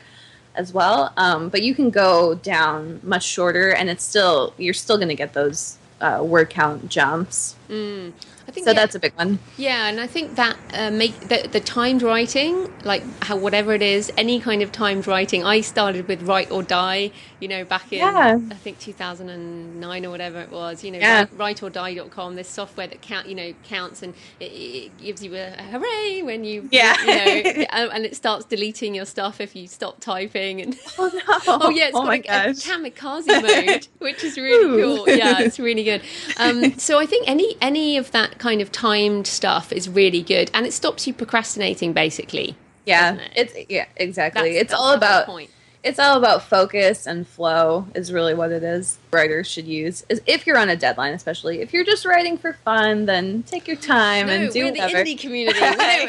as well. Um, but you can go down much shorter and it's still you're still going to get those uh, word count jumps. Mm. Think so yeah, that's a big one. Yeah, and I think that uh, make the, the timed writing, like how whatever it is, any kind of timed writing. I started with Write or Die, you know, back in Yeah. I think 2009 or whatever it was. You know, Yeah. write, writeordie.com. This software that count, you know, counts and it, it gives you a, hooray when you, Yeah. you know, and <laughs> and it starts deleting your stuff if you stop typing and. <laughs> Oh no! <laughs> Oh yeah, it's oh got my a, a kamikaze mode, which is really Ooh. cool. Yeah, it's really good. Um, so I think any any of that kind of timed stuff is really good, and it stops you procrastinating. Basically, yeah, it? it's yeah, exactly. That's- it's that's all about point. It's all about focus and flow is really what it is writers should use is if you're on a deadline especially if you're just writing for fun then take your time No, and do we're the indie <laughs> community.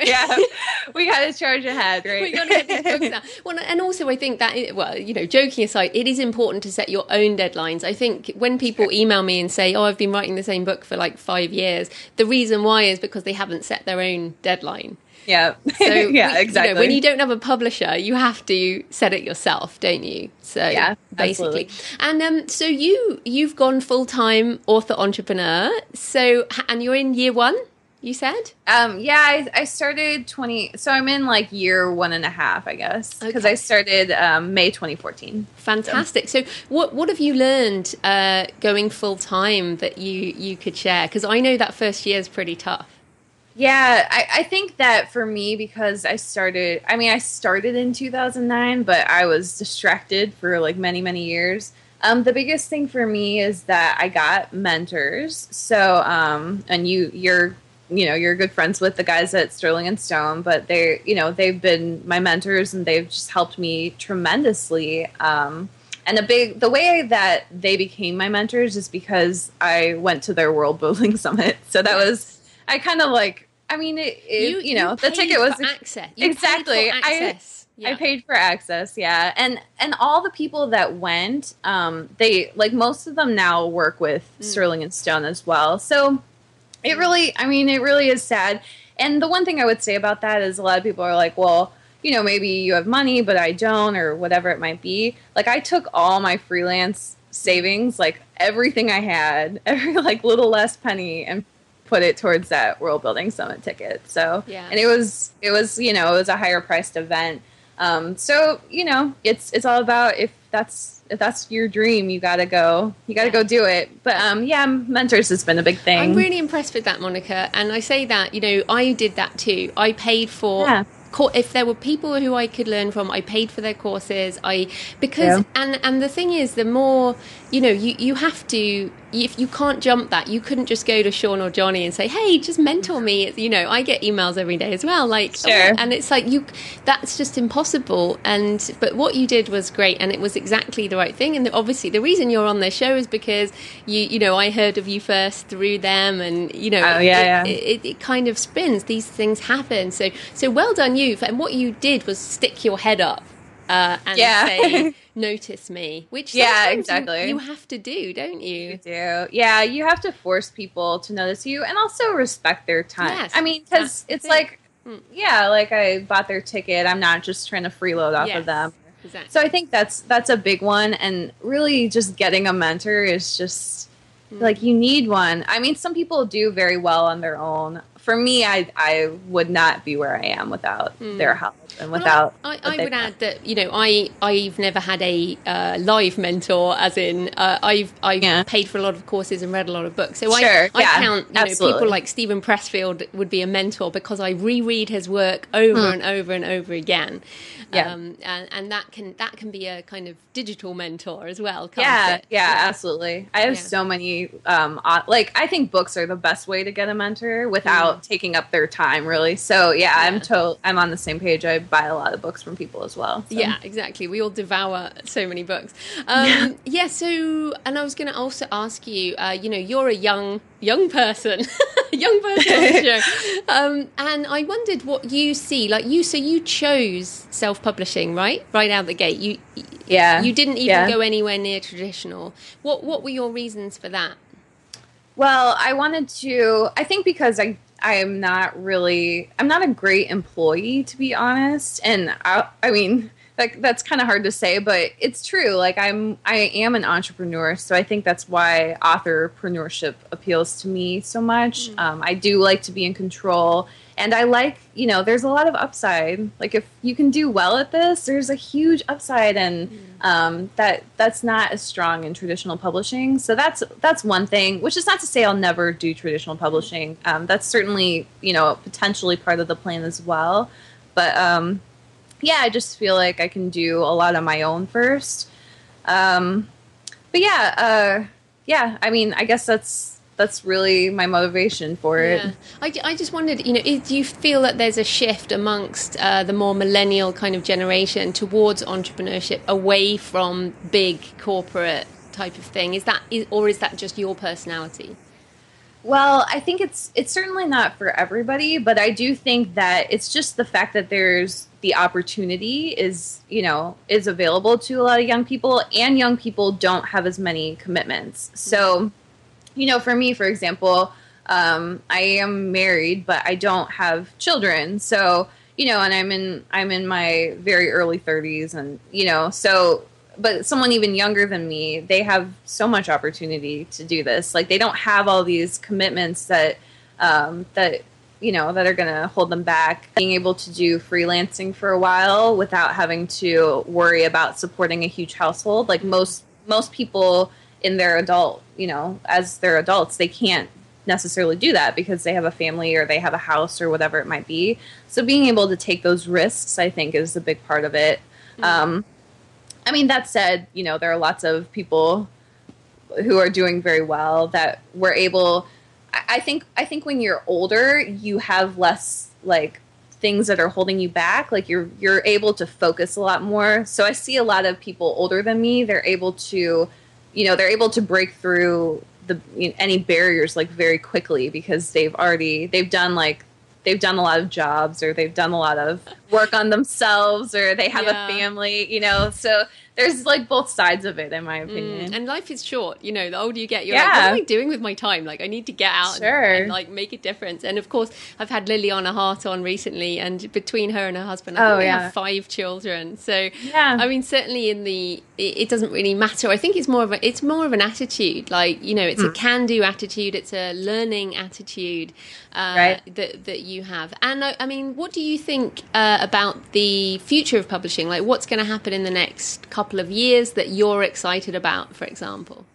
Yeah we gotta charge ahead right we got to get these books out. <laughs> Well, and also I think that, well, you know, joking aside, it is important to set your own deadlines. I think when people email me and say, "Oh, I've been writing the same book for like five years," the reason why is because they haven't set their own deadline. Yeah So <laughs> yeah we- you know, exactly when you don't have a publisher, you have to set it yourself, don't you? So Yeah, basically, absolutely. and um, so you you've gone full time author entrepreneur. So and you're in year one. You said Um, yeah, I, I started 20, so I'm in like year one and a half, I guess, because Okay. I started um, May 2014. fantastic. So what what have you learned uh, going full time that you you could share? Because I know that first year is pretty tough. Yeah, I, I think that for me, because I started, I mean, I started in 2009, but I was distracted for like many, many years. Um, the biggest thing for me is that I got mentors. So, um, and you, you're, you know, you're good friends with the guys at Sterling and Stone, but they're, you know, they've been my mentors and they've just helped me tremendously. Um, and a big, the way that they became my mentors is because I went to their world <laughs> building summit. So that was, I kind of like. I mean, it, it you, know the ticket was access. You exactly. I- access. I Yeah. paid for access, yeah, and and all the people that went, um, they like most of them now work with Mm. Sterling and Stone as well. So it really, I mean, it really is sad. And the one thing I would say about that is a lot of people are like, well, you know, maybe you have money, but I don't, or whatever it might be. Like I took all my freelance savings, like everything I had, <laughs> every like little less penny, and put it towards that World Building Summit ticket. So Yeah. and it was it was you know it was a higher priced event. Um, so you know it's it's all about if that's if that's your dream, you gotta go you gotta Yeah. go do it. But um, yeah, mentors has been a big thing. I'm really impressed with that, Monica. And I say that, you know, I did that too. I paid for. Yeah. If there were people who I could learn from, I paid for their courses. I because Yeah. and and the thing is, the more you know, you you have to. If you can't jump that, you couldn't just go to Sean or Johnny and say, "Hey, just mentor me." You know, I get emails every day as well, like, Sure. and it's like you. That's just impossible. And but what you did was great, and it was exactly the right thing. And obviously, the reason you're on their show is because you, you know, I heard of you first through them, and you know, Oh, yeah, it, yeah. It, it, kind of spins. These things happen. So so well done you. And what you did was stick your head up. Uh, and Yeah. say, <laughs> "Notice me," which Yeah, you- exactly. you, have to do, don't you? You do. Yeah, you have to force people to notice you and also respect their time. Yes, I mean, because it's like, Mm. yeah, like I bought their ticket. I'm not just trying to freeload off Yes, of them. Exactly. So I think that's that's a big one, and really just getting a mentor is just like you need one. I mean, some people do very well on their own. For me, I I would not be where I am without Mm. their help and Well, without. I, big would add that you know I I've never had a uh, live mentor, as in uh, I've I've Yeah. paid for a lot of courses and read a lot of books. So Sure, I I yeah, count you know people like Steven Pressfield would be a mentor because I reread his work over and over and over again. Hmm. Yeah. Um, and, and that can that can be a kind of digital mentor as well. Can't Yeah, it? yeah, absolutely. I have Yeah. so many. Um, like I think books are the best way to get a mentor without taking up their time, really. So yeah, Mm. Yeah. I'm to- I'm on the same page. I buy a lot of books from people as well. so. Yeah, exactly. We all devour so many books. Um, yeah. <laughs> So, and I was going to also ask you. Uh, you know, you're a young young person, <laughs> young person on the show, <laughs> um, and I wondered what you see. Like you, so you chose self publishing, right? Right out the gate. You yeah. you didn't even Yeah. go anywhere near traditional. What what were your reasons for that? Well, I wanted to. I think because I I am not really. I'm not a great employee to be honest, and I I mean that, that's kind of hard to say, but it's true. Like I'm, I am an entrepreneur, so I think that's why authorpreneurship appeals to me so much. Mm. Um, I do like to be in control, and I like, you know, there's a lot of upside. Like if you can do well at this, there's a huge upside, and mm. um, that that's not as strong in traditional publishing. So that's that's one thing. Which is not to say I'll never do traditional publishing. Um, that's certainly, you know, potentially part of the plan as well. But um, yeah, I just feel like I can do a lot on my own first. Um, but yeah, uh, yeah. I mean, I guess that's that's really my motivation for it. Yeah. I, I just wondered, you know, do you feel that there's a shift amongst uh, the more millennial kind of generation towards entrepreneurship, away from big corporate type of thing? Is that, is, or is that just your personality? Well, I think it's it's certainly not for everybody, but I do think that it's just the fact that there's the opportunity is, you know, is available to a lot of young people and young people don't have as many commitments. So, you know, for me, for example, um, I am married, but I don't have children. So, you know, and I'm in I'm in my very early 30s and, you know, so but someone even younger than me, they have so much opportunity to do this. Like they don't have all these commitments that um, that you know that are going to hold them back. Being able to do freelancing for a while without having to worry about supporting a huge household, like most most people in their adult, you know, as their adults, they can't necessarily do that because they have a family or they have a house or whatever it might be. So being able to take those risks, I think, is a big part of it. Mm-hmm. Um, I mean, that said, you know, there are lots of people who are doing very well that were able. I think I think when you're older, you have less like things that are holding you back. Like you're you're able to focus a lot more. So I see a lot of people older than me. They're able to, you know, they're able to break through the you know, any barriers like very quickly because they've already they've done like they've done a lot of jobs or they've done a lot of work on themselves or they have yeah. a family, you know. So there's like both sides of it in my mm, opinion. Mm, and life is short, you know, the older you get, you're yeah. like, what am I doing with my time? Like I need to get out sure. and, and, like make a difference. And of course I've had Liliana Hart on recently and between her and her husband, I oh, think yeah. have five children. So yeah. I mean certainly in the it, it, doesn't really matter. I think it's more of a it's more of an attitude. Like, you know, it's mm. a can do attitude, it's a learning attitude uh, right. that that you have. And I, I mean, what do you think uh, about the future of publishing? Like what's going to happen in the next couple of years that you're excited about, for example?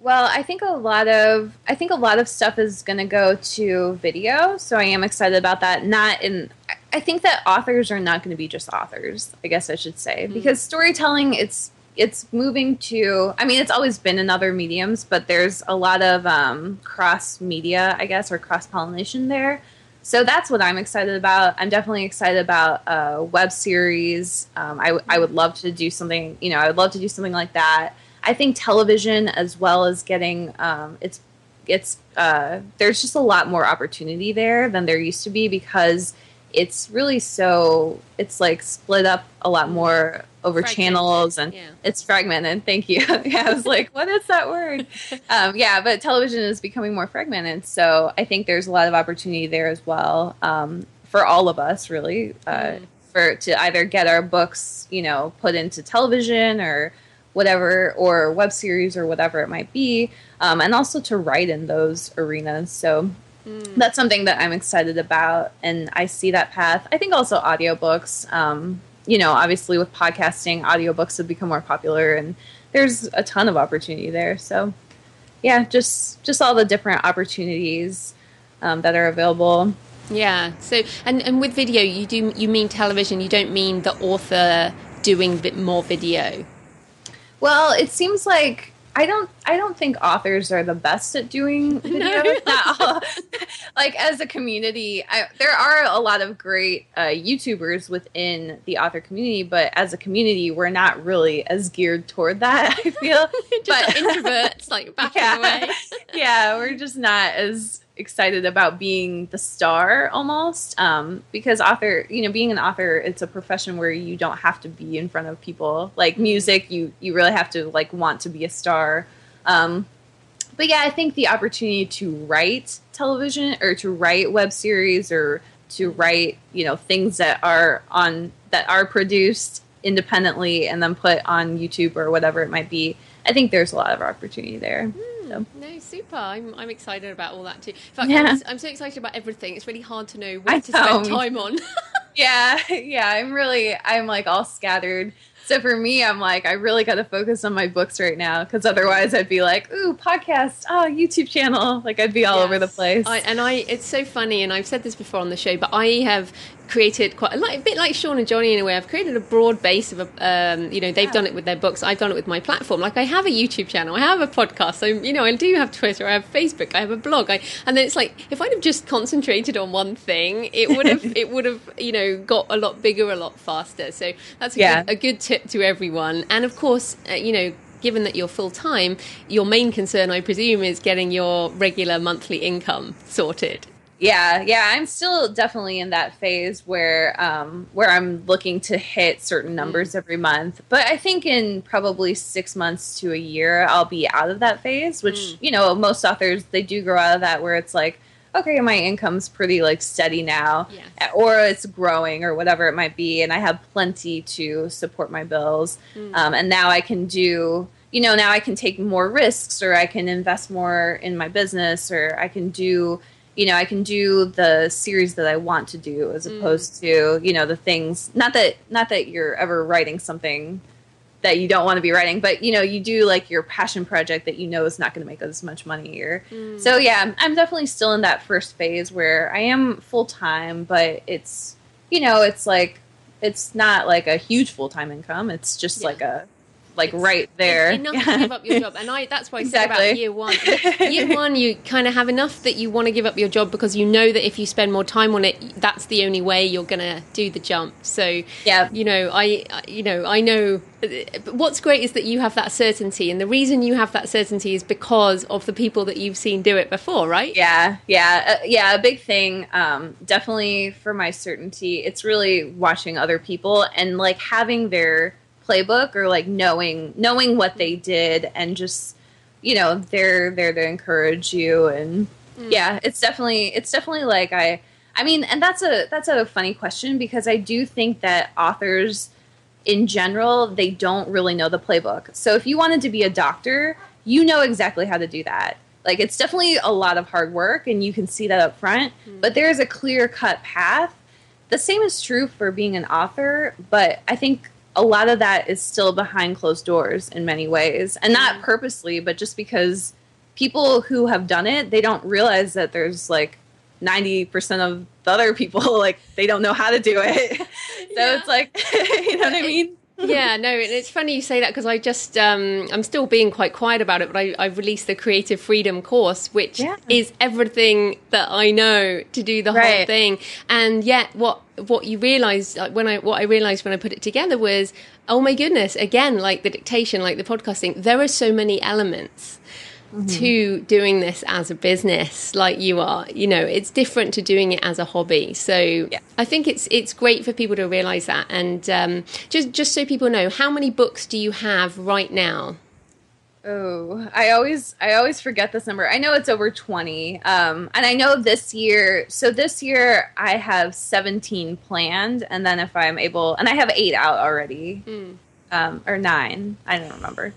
Well, I think a lot of I think a lot of stuff is going to go to video, so I am excited about that. Not in I think that authors are not going to be just authors. I guess I should say mm-hmm. because storytelling it's it's moving to I mean it's always been in other mediums, but there's a lot of um, cross media, I guess, or cross pollination there. So that's what I'm excited about. I'm definitely excited about a web series. Um, I, I would love to do something, you know, I would love to do something like that. I think television, as well as getting, um, it's, it's, uh, there's just a lot more opportunity there than there used to be because it's really so it's like split up a lot more over channels and yeah. it's fragmented thank you <laughs> yeah i was <laughs> like what is that word um, yeah but television is becoming more fragmented so i think there's a lot of opportunity there as well um, for all of us really uh, mm. for to either get our books you know put into television or whatever or web series or whatever it might be um, and also to write in those arenas so Mm. That's something that I'm excited about, and I see that path. I think also audiobooks. Um, you know, obviously with podcasting, audiobooks have become more popular, and there's a ton of opportunity there. So, yeah, just just all the different opportunities um, that are available. Yeah. So, and and with video, you do you mean television? You don't mean the author doing bit more video. Well, it seems like I don't I don't think authors are the best at doing <laughs> videos. No. <laughs> like as a community, I, there are a lot of great uh, YouTubers within the author community, but as a community, we're not really as geared toward that. I feel <laughs> just but, introverts like backing yeah, away. yeah, we're just not as excited about being the star almost um, because author you know being an author it's a profession where you don't have to be in front of people like mm-hmm. music you you really have to like want to be a star um, but yeah i think the opportunity to write television or to write web series or to write you know things that are on that are produced independently and then put on YouTube or whatever it might be. I think there's a lot of opportunity there. So. No, super. I'm, I'm excited about all that too. In fact, yeah. I'm, I'm, so excited about everything. It's really hard to know what I to know. spend time on. <laughs> yeah, yeah. I'm really, I'm like all scattered so for me, I'm like, I really got to focus on my books right now because otherwise I'd be like, ooh, podcast, oh, YouTube channel. Like I'd be all yes. over the place. I, and I, it's so funny, and I've said this before on the show, but I have created quite a, like, a bit like Sean and Johnny in a way. I've created a broad base of, a, um, you know, they've yeah. done it with their books. I've done it with my platform. Like I have a YouTube channel, I have a podcast. So you know, I do have Twitter, I have Facebook, I have a blog. I, and then it's like if I'd have just concentrated on one thing, it would have <laughs> it would have you know got a lot bigger a lot faster. So that's a, yeah. good, a good tip to everyone. And of course, uh, you know, given that you're full time, your main concern, I presume, is getting your regular monthly income sorted yeah yeah i'm still definitely in that phase where um where i'm looking to hit certain mm. numbers every month but i think in probably six months to a year i'll be out of that phase which mm. you know most authors they do grow out of that where it's like okay my income's pretty like steady now yeah. or it's growing or whatever it might be and i have plenty to support my bills mm. um, and now i can do you know now i can take more risks or i can invest more in my business or i can do you know, I can do the series that I want to do as mm. opposed to, you know, the things not that not that you're ever writing something that you don't want to be writing, but you know, you do like your passion project that you know is not going to make as much money or mm. so yeah, I'm definitely still in that first phase where I am full time, but it's you know, it's like it's not like a huge full time income. It's just yeah. like a like right there. enough to give up your <laughs> job, and I that's why I exactly. said about year one. <laughs> year one, you kind of have enough that you want to give up your job because you know that if you spend more time on it, that's the only way you're going to do the jump. So yeah, you know, I you know I know. What's great is that you have that certainty, and the reason you have that certainty is because of the people that you've seen do it before, right? Yeah, yeah, uh, yeah. A big thing, um, definitely for my certainty, it's really watching other people and like having their playbook or like knowing knowing what they did and just you know they're there to encourage you and mm. yeah it's definitely it's definitely like i i mean and that's a that's a funny question because i do think that authors in general they don't really know the playbook so if you wanted to be a doctor you know exactly how to do that like it's definitely a lot of hard work and you can see that up front mm. but there's a clear cut path the same is true for being an author but i think a lot of that is still behind closed doors in many ways and not mm. purposely but just because people who have done it they don't realize that there's like 90% of the other people <laughs> like they don't know how to do it <laughs> so yeah. it's like <laughs> you know what i mean yeah, no, and it's funny you say that because I just um, I'm still being quite quiet about it, but I, I've released the Creative Freedom course, which yeah. is everything that I know to do the right. whole thing. And yet, what what you realize like, when I what I realized when I put it together was, oh my goodness, again, like the dictation, like the podcasting, there are so many elements mm-hmm. to doing this as a business like you are you know it's different to doing it as a hobby so yeah. i think it's it's great for people to realize that and um, just just so people know how many books do you have right now Oh, I always I always forget this number. I know it's over 20. Um, and I know this year, so this year I have 17 planned and then if I'm able and I have 8 out already. Mm. Um, or 9. I don't remember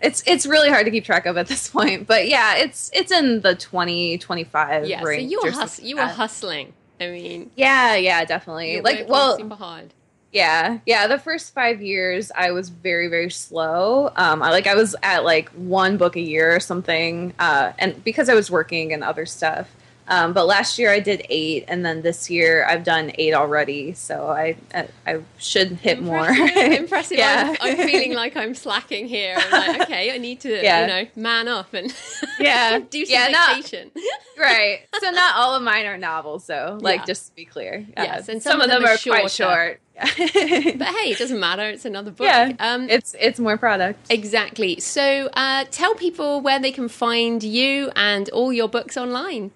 it's it's really hard to keep track of at this point. But yeah, it's it's in the 20, 25 yeah, range. So you were hus- you were hustling. I mean, yeah, yeah, definitely. Like, well, behind. Yeah, yeah. The first five years, I was very, very slow. Um, I, like I was at like one book a year or something, uh, and because I was working and other stuff. Um, but last year I did eight, and then this year I've done eight already. So I I, I should hit impressive, more. impressive. <laughs> yeah, I'm, I'm, feeling <laughs> like I'm slacking here. I'm like, okay, I need to yeah. you know man up and <laughs> yeah do some yeah, vacation. Not, right. So not all of mine are novels, though. Like yeah. just to be clear. Yes, and some, some of them, them are, quite short. but hey, it doesn't matter. It's another book. Yeah, um, it's it's more product. Exactly. So uh, tell people where they can find you and all your books online.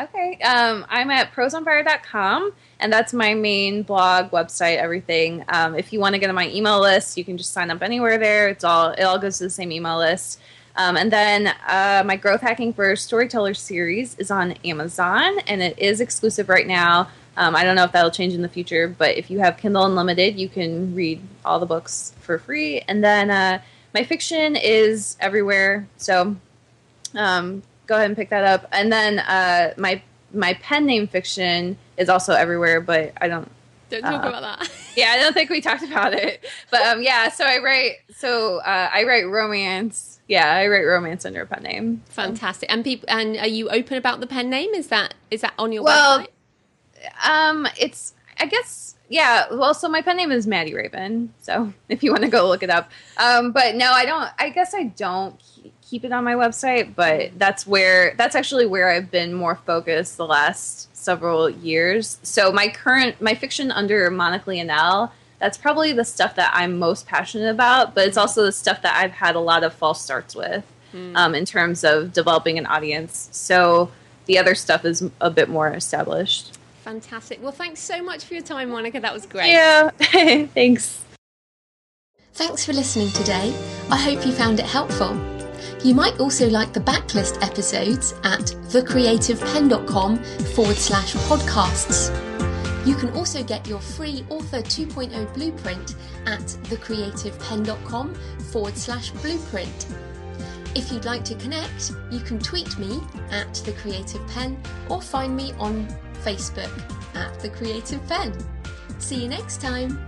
Okay. Um, I'm at prosonfire.com, and that's my main blog, website, everything. Um, if you want to get on my email list, you can just sign up anywhere there. It's all it all goes to the same email list. Um, and then uh, my growth hacking for storyteller series is on Amazon, and it is exclusive right now Um, I don't know if that'll change in the future, but if you have Kindle Unlimited, you can read all the books for free. And then uh, my fiction is everywhere, so um, go ahead and pick that up. And then uh, my my pen name fiction is also everywhere, but I don't. Don't talk uh, about that. <laughs> yeah, I don't think we talked about it. But um, yeah, so I write. So uh, I write romance. Yeah, I write romance under a pen name. So. Fantastic. And people, and are you open about the pen name? Is that is that on your well, website? Um, it's I guess yeah. Well, so my pen name is Maddie Raven. So <laughs> if you want to go look it up, um, but no, I don't. I guess I don't keep it on my website, but that's where that's actually where I've been more focused the last several years. So my current my fiction under Monica Leonelle, that's probably the stuff that I'm most passionate about, but it's also the stuff that I've had a lot of false starts with mm. um, in terms of developing an audience. So the other stuff is a bit more established. Fantastic. Well, thanks so much for your time, Monica. That was great. Yeah, <laughs> thanks. Thanks for listening today. I hope you found it helpful. You might also like the backlist episodes at thecreativepenn.com forward slash podcasts. You can also get your free Author 2.0 blueprint at thecreativepenn.com forward slash blueprint. If you'd like to connect, you can tweet me at The Creative Penn or find me on Facebook at The Creative Penn. See you next time.